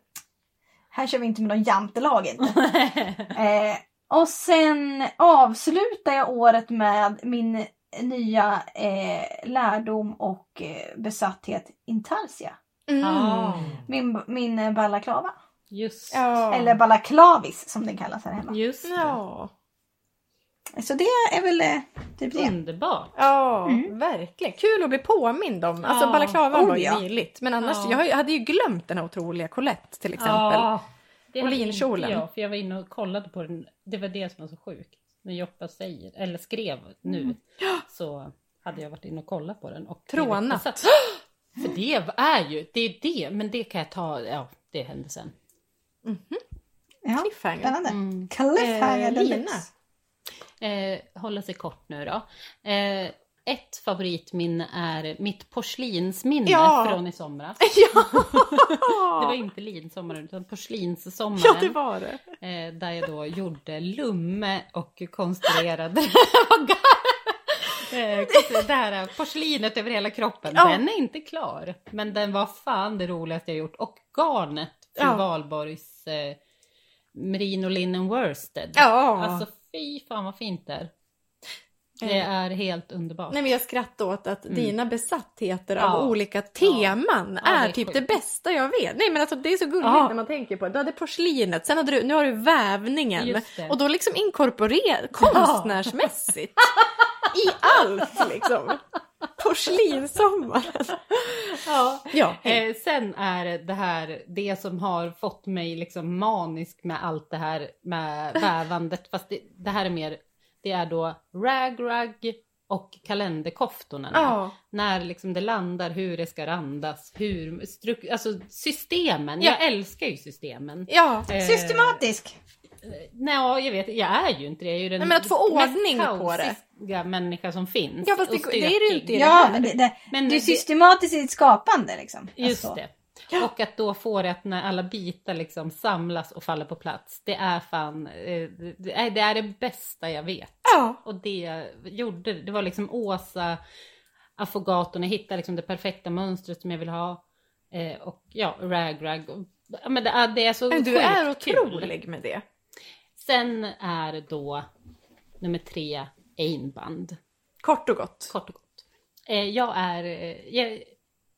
Här kör vi inte med någon jantelag inte. [LAUGHS] eh, och sen avslutar jag året med min nya eh, lärdom och eh, besatthet Intarsia. Mm. Ja. Min, min eh, balaklava. Just, Ja. Eller balaklavis som den kallas här hemma. just det. Ja, Så det är väl eh, typ det. Underbart. ja Mm. verkligen. Kul att bli påmind om. Alltså Ja. balaklavan Oh, var ju ja. nyligt. Men annars, Ja. jag hade ju glömt den här otroliga Colette till exempel. Ja, det Och linkjolen. jag, för jag var inne och kollade på den. Det var det som var så sjukt. När Joppa säger, eller skrev nu, så hade jag varit inne och kollat på den. Och Trånat. För det är ju, det är det, men det kan jag ta, ja, det händer sen. Ja, Cliffhanger. spännande. Mm. Cliffhanger Eh. Lina. Eh, hålla sig kort nu då. Eh, ett favoritminne är mitt porslinsminne Ja. från i somras. [LAUGHS] Ja! [LAUGHS] Det var inte linsommaren utan porslinssommaren. ja, det var det. Eh, där jag då gjorde lumme och konstruerade [LAUGHS] eh, det här porslinet över hela kroppen. Ja. Den är inte klar. Men den var fan det roligaste jag gjort. Och garnet för Ja. Valborgs eh, Merino Linen Worsted. Ja. Alltså fy fan vad fint det är. Det Eh. är helt underbart. Nej, men jag skrattar åt att Mm. dina besattheter Ja. av olika teman Ja, det är, är typ det bästa jag vet. Nej men alltså det är så gulligt Ja. när man tänker på det. Du hade porslinet, sen hade du, nu har du vävningen. Det. Och då liksom inkorporera konstnärsmässigt [LAUGHS] i allt liksom. Porslinssommaren. Ja. Ja, Eh, sen är det här det som har fått mig liksom manisk med allt det här med [LAUGHS] vävandet. Fast det, det här är mer, det är då rag-rag och kalenderkoftorna. Ja. När liksom det landar, hur det ska randas, hur, stru- alltså systemen. Ja. Jag älskar ju systemen. ja. Eh, Systematisk. Nej, jag vet, jag är ju inte det. Jag är ju den Nej, men att få mest ordning på det. människa som finns. Ja, fast det- det är det ju inte i det Ja, här. men det, det, Men det är systematiskt i ditt skapande liksom. Just Alltså. det. Och att då få det att när alla bitar liksom samlas och faller på plats. Det är fan, eh, det är det, är det bästa jag vet. Ja. Och det gjorde, det var liksom Åsa affogatorn, jag hittade liksom det perfekta mönstret som jag vill ha. Eh, och ja, rag rag. Och, ja, men det, är, det är så Men du är kul. otrolig med det. Sen är då nummer tre Einband. Kort och gott. Kort och gott. Eh, jag är, jag,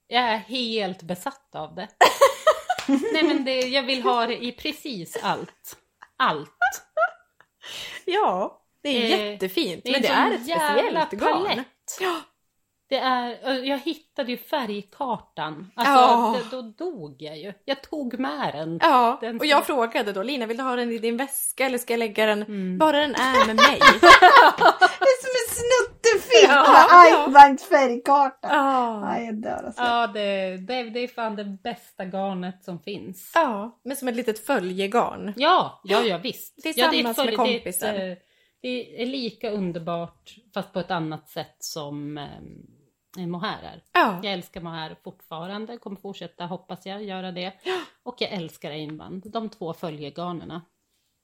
jag är helt besatt av det. [LAUGHS] Nej men det, jag vill ha det i precis allt. Allt. Ja, det är Eh, jättefint. Det är men det är ett speciellt garn. Ja. Det är, jag hittade ju färgkartan. Alltså, Ja. det, då dog jag ju. Jag tog med den. Ja, Den och jag frågade då Lina, vill du ha den i din väska eller ska jag lägga den Mm. bara den är med mig? [LAUGHS] Det är som en snuttefilm Ja, med ja. Eichbanks färgkarta. Ja. Ja, jag dör alltså. Ja, det, det, det är fan det bästa garnet som finns. ja, men som ett litet följegarn. Ja, ja, ja visst. Tillsammans ja, med det är ett- kompisar. Det är, eh, det är lika underbart fast på ett annat sätt som eh, mohair är. Ja, Jag älskar mohair fortfarande, kommer fortsätta hoppas jag göra det. Och jag älskar einband, de två följegarnerna.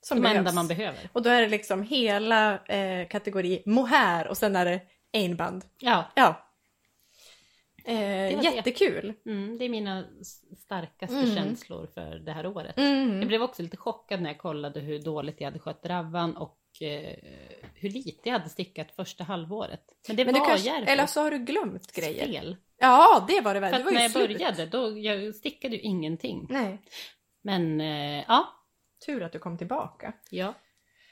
Som de behövs. enda man behöver. Och då är det liksom hela eh, kategori mohair och sen är det einband. Ja, Ja. Eh, jättekul. mm, det är mina starkaste Mm. känslor för det här året. Mm. Jag blev också lite chockad när jag kollade hur dåligt jag hade skött dravan och eh, hur lite jag hade stickat första halvåret. Men det Men var kanske, Järfo. eller så har du glömt grejer. Fel. Ja, det var det väl. För Det var när jag slut. började, då, jag stickade ju ingenting. Nej, Men eh, ja, tur att du kom tillbaka. ja.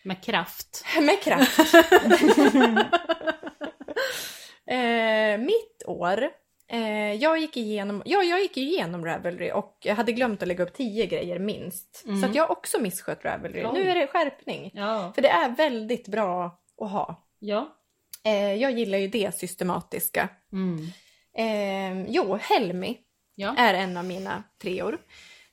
Med kraft. [LAUGHS] Med kraft. [LAUGHS] eh, mitt år. Eh, jag gick igenom, ja, jag gick igenom Ravelry och jag hade glömt att lägga upp tio grejer minst. Mm. Så att jag har också misskött Ravelry. Oj. Nu är det skärpning. Ja. För det är väldigt bra att ha. Ja. Eh, jag gillar ju det systematiska. Mm. Eh, jo, Helmi Ja. är en av mina treor.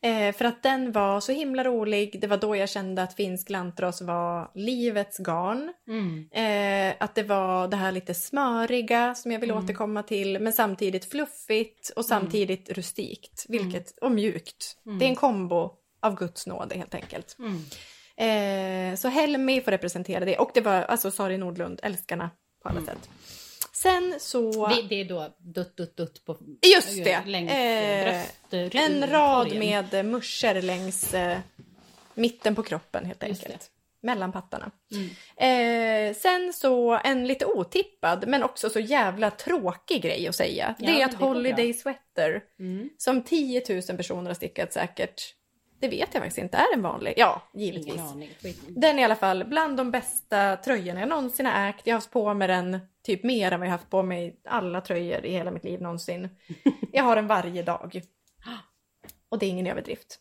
Eh, för att den var så himla rolig. Det var då jag kände att finsk lantras var livets garn. Mm. Eh, att det var det här lite smöriga som jag vill Mm. återkomma till. Men samtidigt fluffigt och samtidigt rustikt. Vilket, Och mjukt. Mm. Det är en kombo av Guds nåde helt enkelt. Mm. Eh, så Helmi får representera det. Och det var alltså Sari Nordlund, älskarna på alla sätt. Sen så... Det, det är då dutt, dutt, dutt på Just det. längs Eh, bröst, En rad med eh, muscher längs eh, mitten på kroppen helt enkelt. Mellan pattarna. Mm. Eh, sen så en lite otippad men också så jävla tråkig grej att säga. Ja, det är att det Holiday Sweater, Mm. som 10 000 personer har stickat säkert, det vet jag faktiskt inte, är en vanlig. Ja, givetvis. Den är i alla fall bland de bästa tröjorna jag någonsin har ägt. Jag har haft på mig den typ mer än vad jag haft på mig alla tröjor i hela mitt liv någonsin. [LAUGHS] Jag har den varje dag. Och det är ingen överdrift.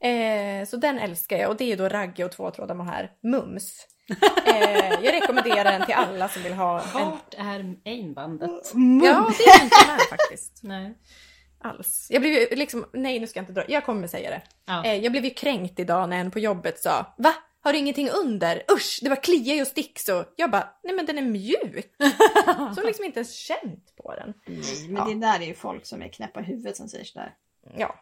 Eh, så den älskar jag och det är då ragge och tvåtrådar mohair. Mums. Eh, jag rekommenderar den till alla som vill ha en... Vart är einbandet? Ja, det är inte med faktiskt. Nej. Alls. Jag blev ju liksom, nej nu ska jag inte dra, jag kommer säga det. Ja. Eh, jag blev ju kränkt idag när en på jobbet sa Va? Har du ingenting under? Usch, det var kliar ju och stick så. Jag bara, nej men den är mjuk. så har liksom inte ens känt på den. Nej, men det där är ju folk som är knäppa i huvudet som säger sådär. Ja.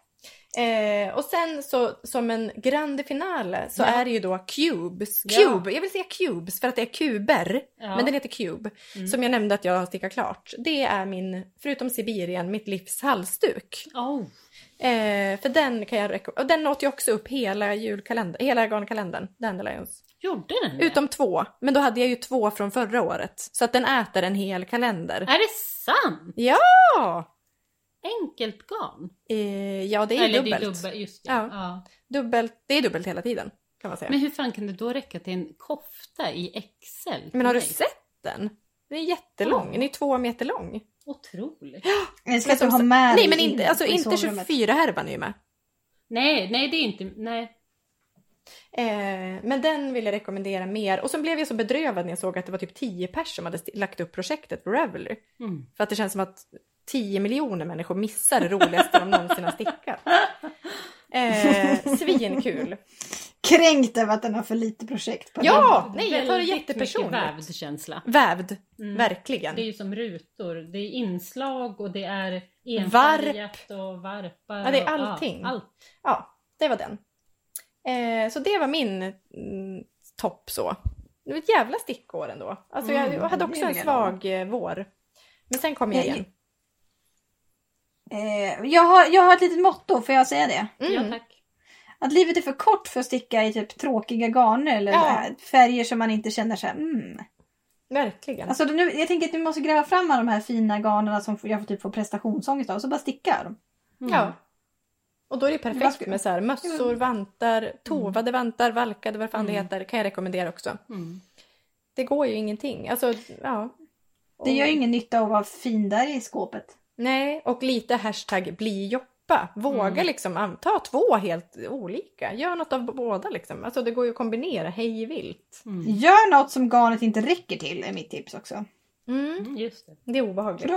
Eh, och sen så som en grande finale så Ja. är det ju då cubes. Ja. Cube, jag vill säga cubes för att det är kuber. Ja. Men den heter cube. Mm. Som jag nämnde att jag har stickat klart. Det är min, förutom Sibirien, mitt livs halsduk. Oh. Eh, för den kan jag rekommendera. Och den åt ju också upp hela julkalendern, hela garnkalendern, Dandelions. Gjorde den det? Utom två. Men då hade jag ju två från förra året. Så att den äter en hel kalender. Är det sant? Ja! Enkelt garn? Eh, ja, det är Eller dubbelt. det är dubbelt, just det. Ja. Ja. dubbelt. Det är dubbelt hela tiden, kan man säga. Men Men, hur fan kan det då räcka till en kofta i XL? har du sett den? Den är jättelång. Den är två meter lång. Otroligt. Jag Men att du har med Nej men in inte, alltså inte sovrummet. 24-härvan är ju med. Nej, nej det är inte, nej. Eh, men den vill jag rekommendera mer. Och så blev jag så bedrövad när jag såg att det var typ 10 personer som hade lagt upp projektet på Ravelry. Mm. För att det känns som att 10 miljoner människor missar det roligaste de någonsin har stickat. [LAUGHS] Eh, [LAUGHS] svinkul. Kränkt över att den har för lite projekt på Ja, den. nej jag tar det jättepersonligt. vävd känsla. Vävd, Mm. verkligen. Det är ju som rutor. Det är inslag och det är enfärgat och varpar. Ja, det är och- allting. allt. Ja, det var den. Eh, så det var min mm, topp så. Det var ett jävla stickår ändå. Alltså jag, Mm, jag hade också en svag vår. Men sen kom jag Nej. igen. Eh, jag, har, jag har ett litet motto, får jag säga det? Mm. Ja, tack. Att livet är för kort för att sticka i typ tråkiga garner eller Ja. äh, färger som man inte känner sig mm. Verkligen. Alltså nu, jag tänker att du måste gräva fram alla de här fina garnerna som jag får typ få prestationsångest av och så bara sticka dem. Mm. Ja. Och då är det perfekt med så här mössor, vantar, tovade vantar, valkade, vad fan det Mm. heter. Kan jag rekommendera också. Mm. Det går ju ingenting. Alltså, ja. Det gör ju ingen nytta att vara fin där i skåpet. Nej, och lite hashtag bli joppa. Våga Mm. liksom an- ta två helt olika. Gör något av båda liksom. Alltså det går ju att kombinera hej vilt. Mm. Gör något som garnet inte räcker till är mitt tips också. Mm. Mm, just det. Det är obehagligt.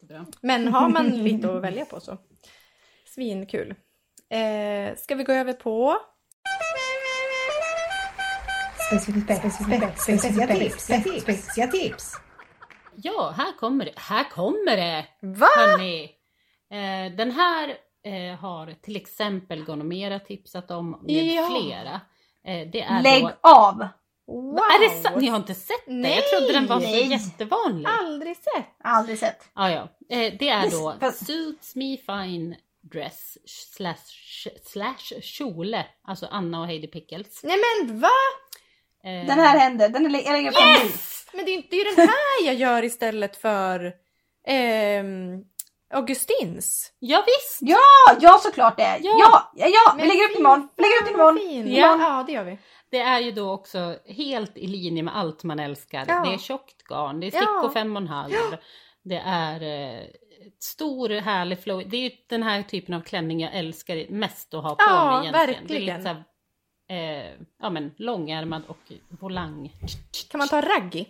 Det är. Men har man lite att välja på så. Svinkul. Eh, ska vi gå över på... Speciatips. Ja, här kommer det. Här kommer det! Va? Hörrni. Eh, den här eh, har till exempel Gonomera tipsat om med Ja. flera. Eh, det är Lägg då... av! Wow! Är det sant? Ni har inte sett det? Nej. Jag trodde den var så jättevanlig. Aldrig sett. Aldrig sett. Ah, ja. eh, det är då Fast- Suits Me Fine Dress slash, slash kjole. Alltså Anna och Heidi Pickles. Nej men va? Eh, Den här händer. Den är, jag lägger upp den nu. Men det är, det är ju den här jag gör istället för ehm, Augustins. Ja, visst! Ja, ja såklart det. Ja, Ja. ja, ja. vi lägger upp imorgon. Vi lägger upp imorgon. fin. Ja. Ja. ja, det gör vi. Det är ju då också helt i linje med allt man älskar. Ja. Det är tjockt garn, det är stickor Ja. fem och en halv. Det är eh, ett stor härlig flow. Det är ju den här typen av klänning jag älskar mest att ha på Ja, mig egentligen. verkligen. Det är lite så här, eh, ja men långärmad och volang. Kan man ta raggi?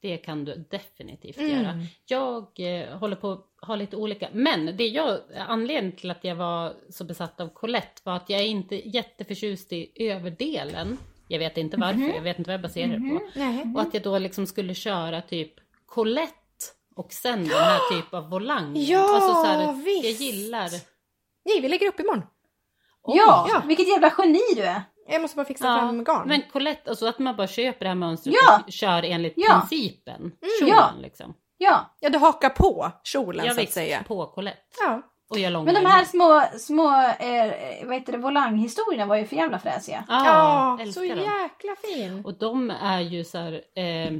Det kan du definitivt Mm. göra. Jag eh, håller på att ha lite olika, men det jag, anledningen till att jag var så besatt av Colette var att jag är inte jätteförtjust i överdelen. Jag vet inte varför, Mhm. jag vet inte vad jag baserar det på. Nej. Och att jag då liksom skulle köra typ Colette och sen den här [GASPS] typ av volang. Ja, alltså så här, Jag visst. gillar... Nej, vi lägger upp imorgon. Oj, Ja, ja. vilket jävla geni du är. Jag måste bara fixa Ja, fram garn. men Colette, alltså att man bara köper det här mönstret Ja. och kör enligt Ja. principen. Ja. Kjolen liksom. Ja, Ja, du hakar på kjolen Jag så att säga. på Colette. Ja. Och jag långa men de här små, små eh, vad heter det, volanghistorierna var ju för jävla fräsiga. Ja, Ja, så dem. jäkla fin. Och de är ju så här... Eh,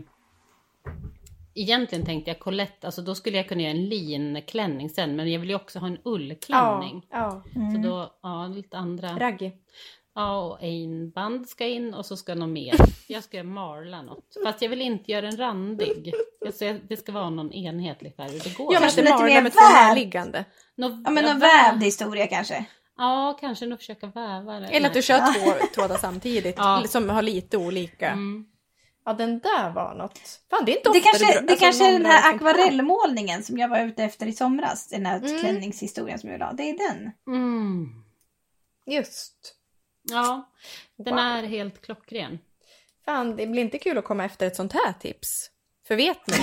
egentligen tänkte jag Colette, alltså då skulle jag kunna göra en linklänning sen. Men jag vill ju också ha en ullklänning. Ja, ja. Mm. Så då, ja, lite andra. Raggi. Ja, och en band ska in och så ska någon mer. Jag ska marla något. Fast jag vill inte göra den randig. Jag ska, det ska vara någon enhetlig färg. Det går. Ja, men Kanske lite marla mer med närliggande. Nå- Ja men ja, en vä- vävd historia kanske. Ja, kanske nog försöka väva det. Eller att du kör två trådar samtidigt Ja. som har lite olika. Mm. Ja, den där var något. Fan, det är inte Det kanske, det alltså, kanske är någon den här akvarellmålningen som jag var ute efter i somras. Den här Mm. klänningshistorien som jag ha. Det är den. Mm. Just. Ja, den Wow. är helt klockren. Fan, det blir inte kul att komma efter ett sånt här tips. För vet ni,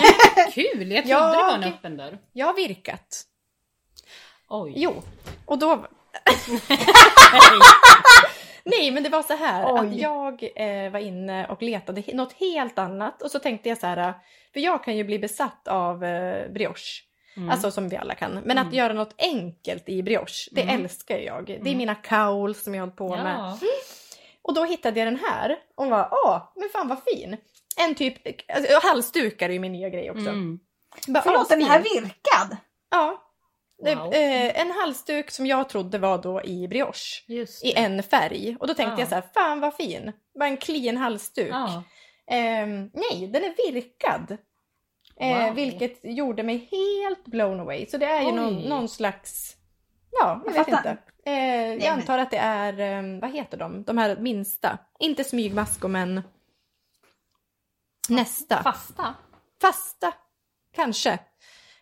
Kul! Jag trodde Ja, det var en öppen dörr. jag har virkat. Oj. Jo, och då... [LAUGHS] Nej, men det var så här att Oj. jag eh, var inne och letade något helt annat och så tänkte jag så här, för jag kan ju bli besatt av eh, brioche. Mm. Alltså som vi alla kan. Men Mm. att göra något enkelt i brioche, det Mm. älskar jag. Det är Mm. mina cowls som jag har på med. ja. Och då hittade jag den här och var åh, men fan vad fin. En typ, alltså, halsdukar är ju min nya grej också. Mm. Bara, Förlåt, den här virkad? Ja. Wow. eh, en halsduk som jag trodde var då i brioche. I en färg. Och då tänkte Ja. jag så här, fan vad fin. Bara en clean halsduk. Ja. Ehm, nej, den är virkad. Eh, Wow. vilket gjorde mig helt blown away. Så det är ju någon, någon slags... Ja, jag Jag vet fattar. inte. Eh, jag men- antar att det är, eh, vad heter de? De här minsta. Inte smygmaskor men nästa. Fasta? Fasta, kanske.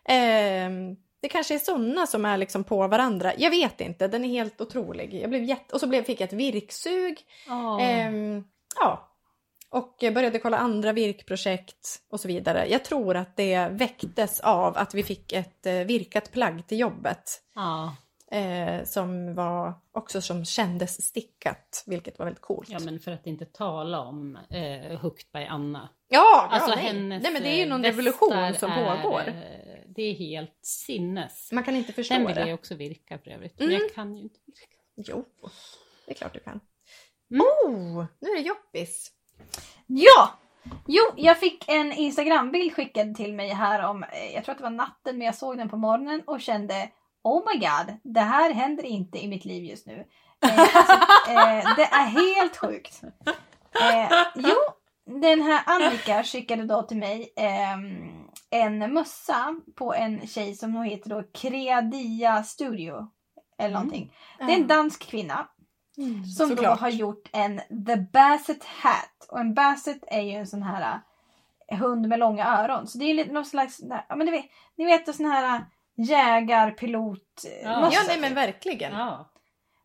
Eh, det kanske är sådana som är liksom på varandra. Jag vet inte, den är helt otrolig. Jag blev jätte... Och så blev, fick jag ett virksug. Ja. Ehm, ja. Och började kolla andra virkprojekt och så vidare. Jag tror att det väcktes av att vi fick ett eh, virkat plagg till jobbet. ja. Eh, som var också som kändes stickat, vilket var väldigt coolt. ja, men för att inte tala om eh, Hooked by Anna. ja, Alltså ja nej. hennes nej men det är ju någon eh, revolution som är, pågår. eh, Det är helt sinnes. Man kan inte förstå Den vill det. jag också virka för övrigt. Mm. Men jag kan ju inte virka. Jo, det är klart du kan. Mm. Oh, nu är det jobbis. Ja! Jo, jag fick en Instagram-bild skickad till mig här om, eh, jag tror att det var natten, men jag såg den på morgonen och kände Oh my god, det här händer inte i mitt liv just nu. Eh, alltså, [LAUGHS] eh, det är helt sjukt. Eh, jo, den här Annika skickade då till mig ehm, en mössa på en tjej som heter då Creadia Studio. Eller någonting. Det är en dansk kvinna Mm, som då såklart. har gjort en The Basset Hat. Och en Basset är ju en sån här eh, hund med långa öron. Så det är lite någon slags, ja men ni vet, ni vet en sån här eh, jägarpilot Ja. Ja, nej men verkligen. Ja.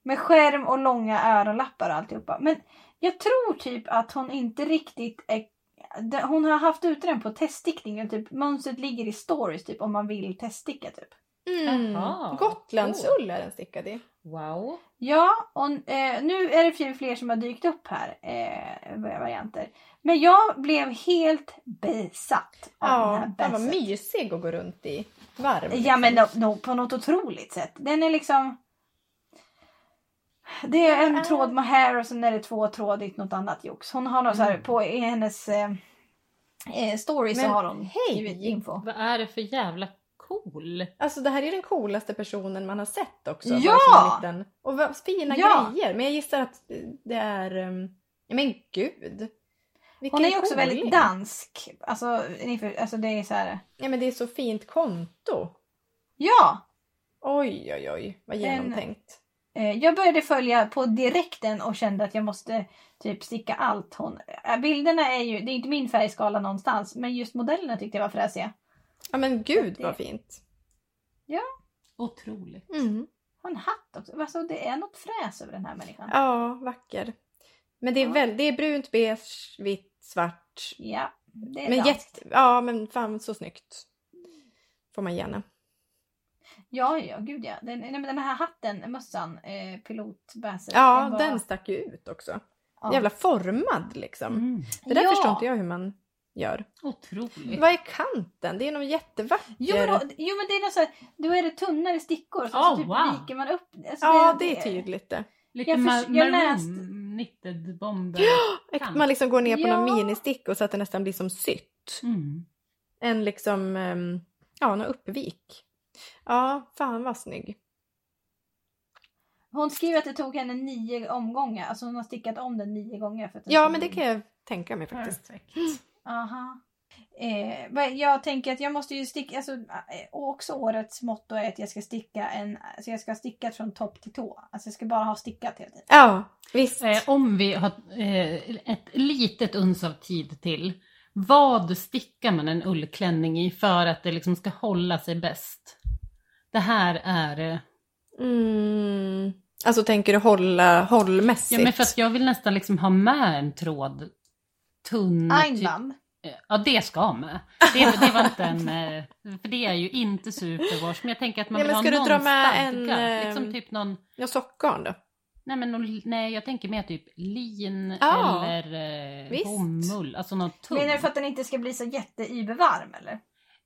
Med skärm och långa öronlappar och alltihopa. Men jag tror typ att hon inte riktigt är hon har haft ute den på teststickning. och Typ, mönstret ligger i stories typ om man vill teststicka typ. Mm. Gotlandsull är den stickad i. Wow. Ja, och eh, nu är det fler, fler som har dykt upp här. Eh, varianter. Men jag blev helt besatt av den Ja, här den var mysig att gå runt i. Varm. Ja men no, no, på något otroligt sätt. Den är liksom... Det är en tråd med här och sen är det två trådigt något annat jox. Hon har något så här på i hennes eh, eh, story så har hon hej! info. Vad är det för jävla cool? Alltså det här är den coolaste personen man har sett också. Ja! en Liten, och vad fina Ja! grejer. Men jag gissar att det är... um, Men gud. Vilken Hon är ju också väldigt dansk. Alltså, alltså det är så här. Ja men det är så fint konto. Ja! Oj oj oj, vad genomtänkt. Eh, jag började följa på direkten och kände att jag måste typ sticka allt hon... Eh, bilderna är ju, det är inte min färgskala någonstans men just modellerna tyckte jag var fräsiga. Ja men gud det- vad fint. Otroligt. Mm. Har en hatt också. Alltså, det är något fräs över den här människan. Ja, vacker. Men det är, Ja. väl, det är brunt, beige, vitt, svart. Ja, det är Men danskt. jätte, ja men fan så snyggt. Får man gärna. Ja, ja, gud ja. Den, nej, men den här hatten, mössan, eh, pilotbäset. Ja, var- den stack ju ut också. ja. Jävla formad liksom. Mm. Det där Ja. förstår inte jag hur man gör. Otroligt. Vad är kanten? Det är nog jättevacker. Jo men, jo men det är något så här, då är det tunnare stickor. Så, Oh, så typ wow. viker man upp. Alltså, ja, det är tydligt det. Lite Jag ma- jag knitted bomber. Att Man liksom går ner på Ja. någon ministickor så att det nästan blir som sytt. Mm. En liksom, ehm, ja, någon uppvik. Ja, fan vad snygg. Hon skriver att det tog henne nio omgångar. Alltså hon har stickat om den nio gånger. För att den Ja, men det kan jag tänka mig faktiskt. Perfekt. Aha. Eh, jag tänker att jag måste ju sticka, alltså, eh, också årets motto är att jag ska sticka en, alltså jag ska sticka från topp till tå. Alltså jag ska bara ha stickat hela tiden. Ja, visst. Eh, om vi har eh, ett litet uns av tid till. Vad stickar man en ullklänning i för att det liksom ska hålla sig bäst? Det här är... eh, Mm. Alltså tänker du hålla hållmässigt? Ja men för att jag vill nästan liksom ha med en tråd. Tunn. typ- Einband. Eh, Ja det ska med. Det, det var inte en... eh, För det är ju inte superwash. Men jag tänker att man Ja, vill ha ska du någon dra med stadga. en, eh, Liksom typ någon... Ja, sockgarn då? Nej men någon- nej jag tänker mer typ lin Ja, eller eh, visst. bomull. Alltså något tunt. Menar du för att den inte ska bli så jätteybervarm eller?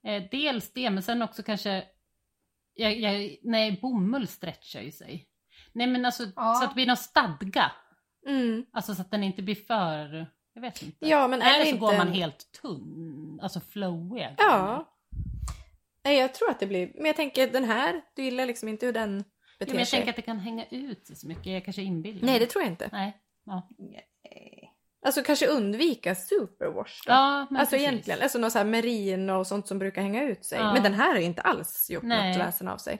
Eh, dels det, men sen också kanske... Jag, jag, nej, bomull stretchar ju sig. Nej men alltså Ja. så att det blir någon stadga. Mm. Alltså så att den inte blir för... Jag vet inte. Ja, men Eller det så inte... går man helt tunn. Alltså flowiga. Ja. Nej, jag tror att det blir... Men jag tänker den här, du gillar liksom inte hur den Jo, beter men jag sig. tänker att det kan hänga ut så mycket. Jag kanske inbillar Nej, det tror jag inte. Nej. Ja. Alltså kanske undvika superwash då. Ja, men alltså precis. egentligen, alltså något så här merin och sånt som brukar hänga ut sig. Ja. Men den här har ju inte alls gjort Nej. något väsen av sig.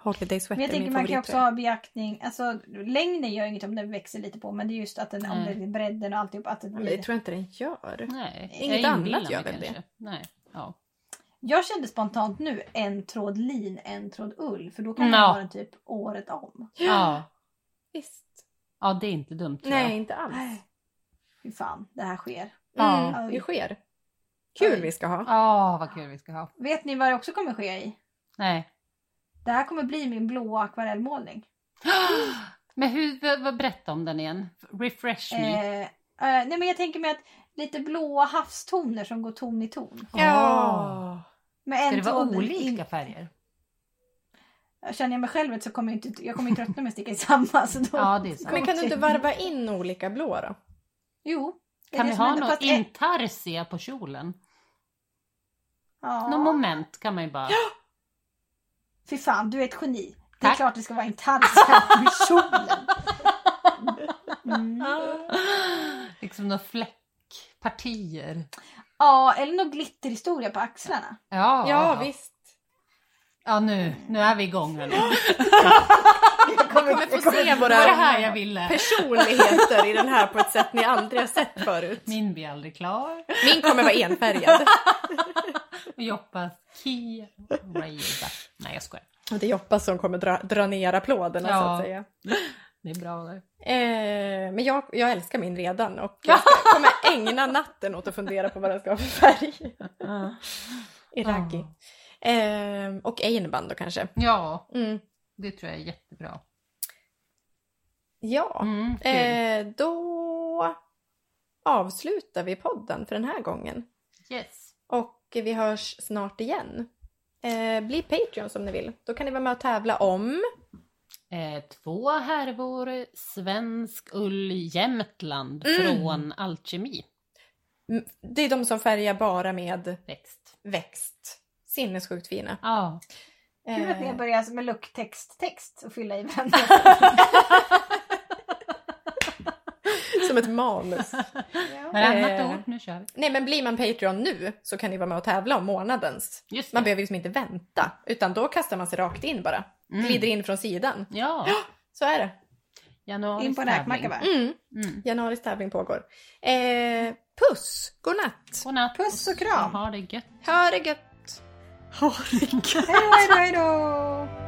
Holiday Sweater Men jag är tänker min man kan också ha beaktning, alltså längden gör inget om den växer lite på men det är just att den, om Nej. det är bredden och alltihop att det Men blir... det tror jag inte den gör. Nej, Inget annat gör väl det? kanske. Nej. Ja. Jag kände spontant nu en tråd lin, en tråd ull för då kan man Ja. ha den typ året om. Ja. Visst. ja, det är inte dumt tror Nej, jag. inte alls. Nej. Fy fan, det här sker. Ja. Mm, det sker. Kul Oj. vi ska ha. Ja, vad kul vi ska ha. Vet ni vad det också kommer ske i? Nej. Det här kommer bli min blåa akvarellmålning. [GASPS] Men hur, vad, berätta om den igen. Refresh me. Eh, eh, nej men jag tänker mig att lite blåa havstoner som går ton i ton. Ja. Med Ska en det vara olika in- färger? Känner jag mig själv vet så kommer jag inte, jag kommer ju tröttna med att sticka i samma. Så då Ja, det är sant. Men kan du inte [LAUGHS] varva in olika blå då? Jo. Kan vi ha något intarsia på kjolen? ja. Någon moment kan man ju bara... Fy fan, du är ett geni. Det är Tack. klart det ska vara en tarsia med kjolen. Mm. [LAUGHS] liksom några fläckpartier. Ja, eller någon glitterhistoria på axlarna. Ja, Ja, visst. Ja, nu, nu är vi igång hörni. [LAUGHS] Vi kommer få se var det våra här jag ville. personligheter i den här på ett sätt ni aldrig har sett förut. Min blir aldrig klar. Min kommer vara enfärgad. [LAUGHS] Och Joppas Kia Raider. Nej, jag skojar. Och det är Joppa som kommer dra, dra ner applåderna så Ja. att säga. Det är bra där. Eh, men jag, jag älskar min redan och [LAUGHS] jag ska, kommer ägna natten åt att fundera på vad den ska ha för färg. I raggi. Eh, och Einband då kanske. Ja, Mm. det tror jag är jättebra. Ja, Mm, eh, då avslutar vi podden för den här gången. Yes. Och vi hörs snart igen. Eh, bli Patreon om ni vill. Då kan ni vara med och tävla om Eh, två härvor svensk ull Jämtland Mm. från Alkemi. Det är de som färgar bara med Växt. växt. Sinnessjukt fina. Ja. Kul att ni har Eh, börjat med lucktext text och fylla i varandra. [LAUGHS] [LAUGHS] som ett manus. [LAUGHS] Varannat Eh. ord, nu kör vi. Nej men blir man Patreon nu så kan ni vara med och tävla om månadens. Man behöver liksom inte vänta. Utan då kastar man sig rakt in bara. Mm. Glider in från sidan. Ja, [GASPS] Så är det. januari In på räkmacka va? Mm. Mm. Januaris tävling pågår. Eh, puss! Godnatt! Godnatt. Puss och kram. Ha det gött. Ha det gött! Ha det gött! Då, hej då.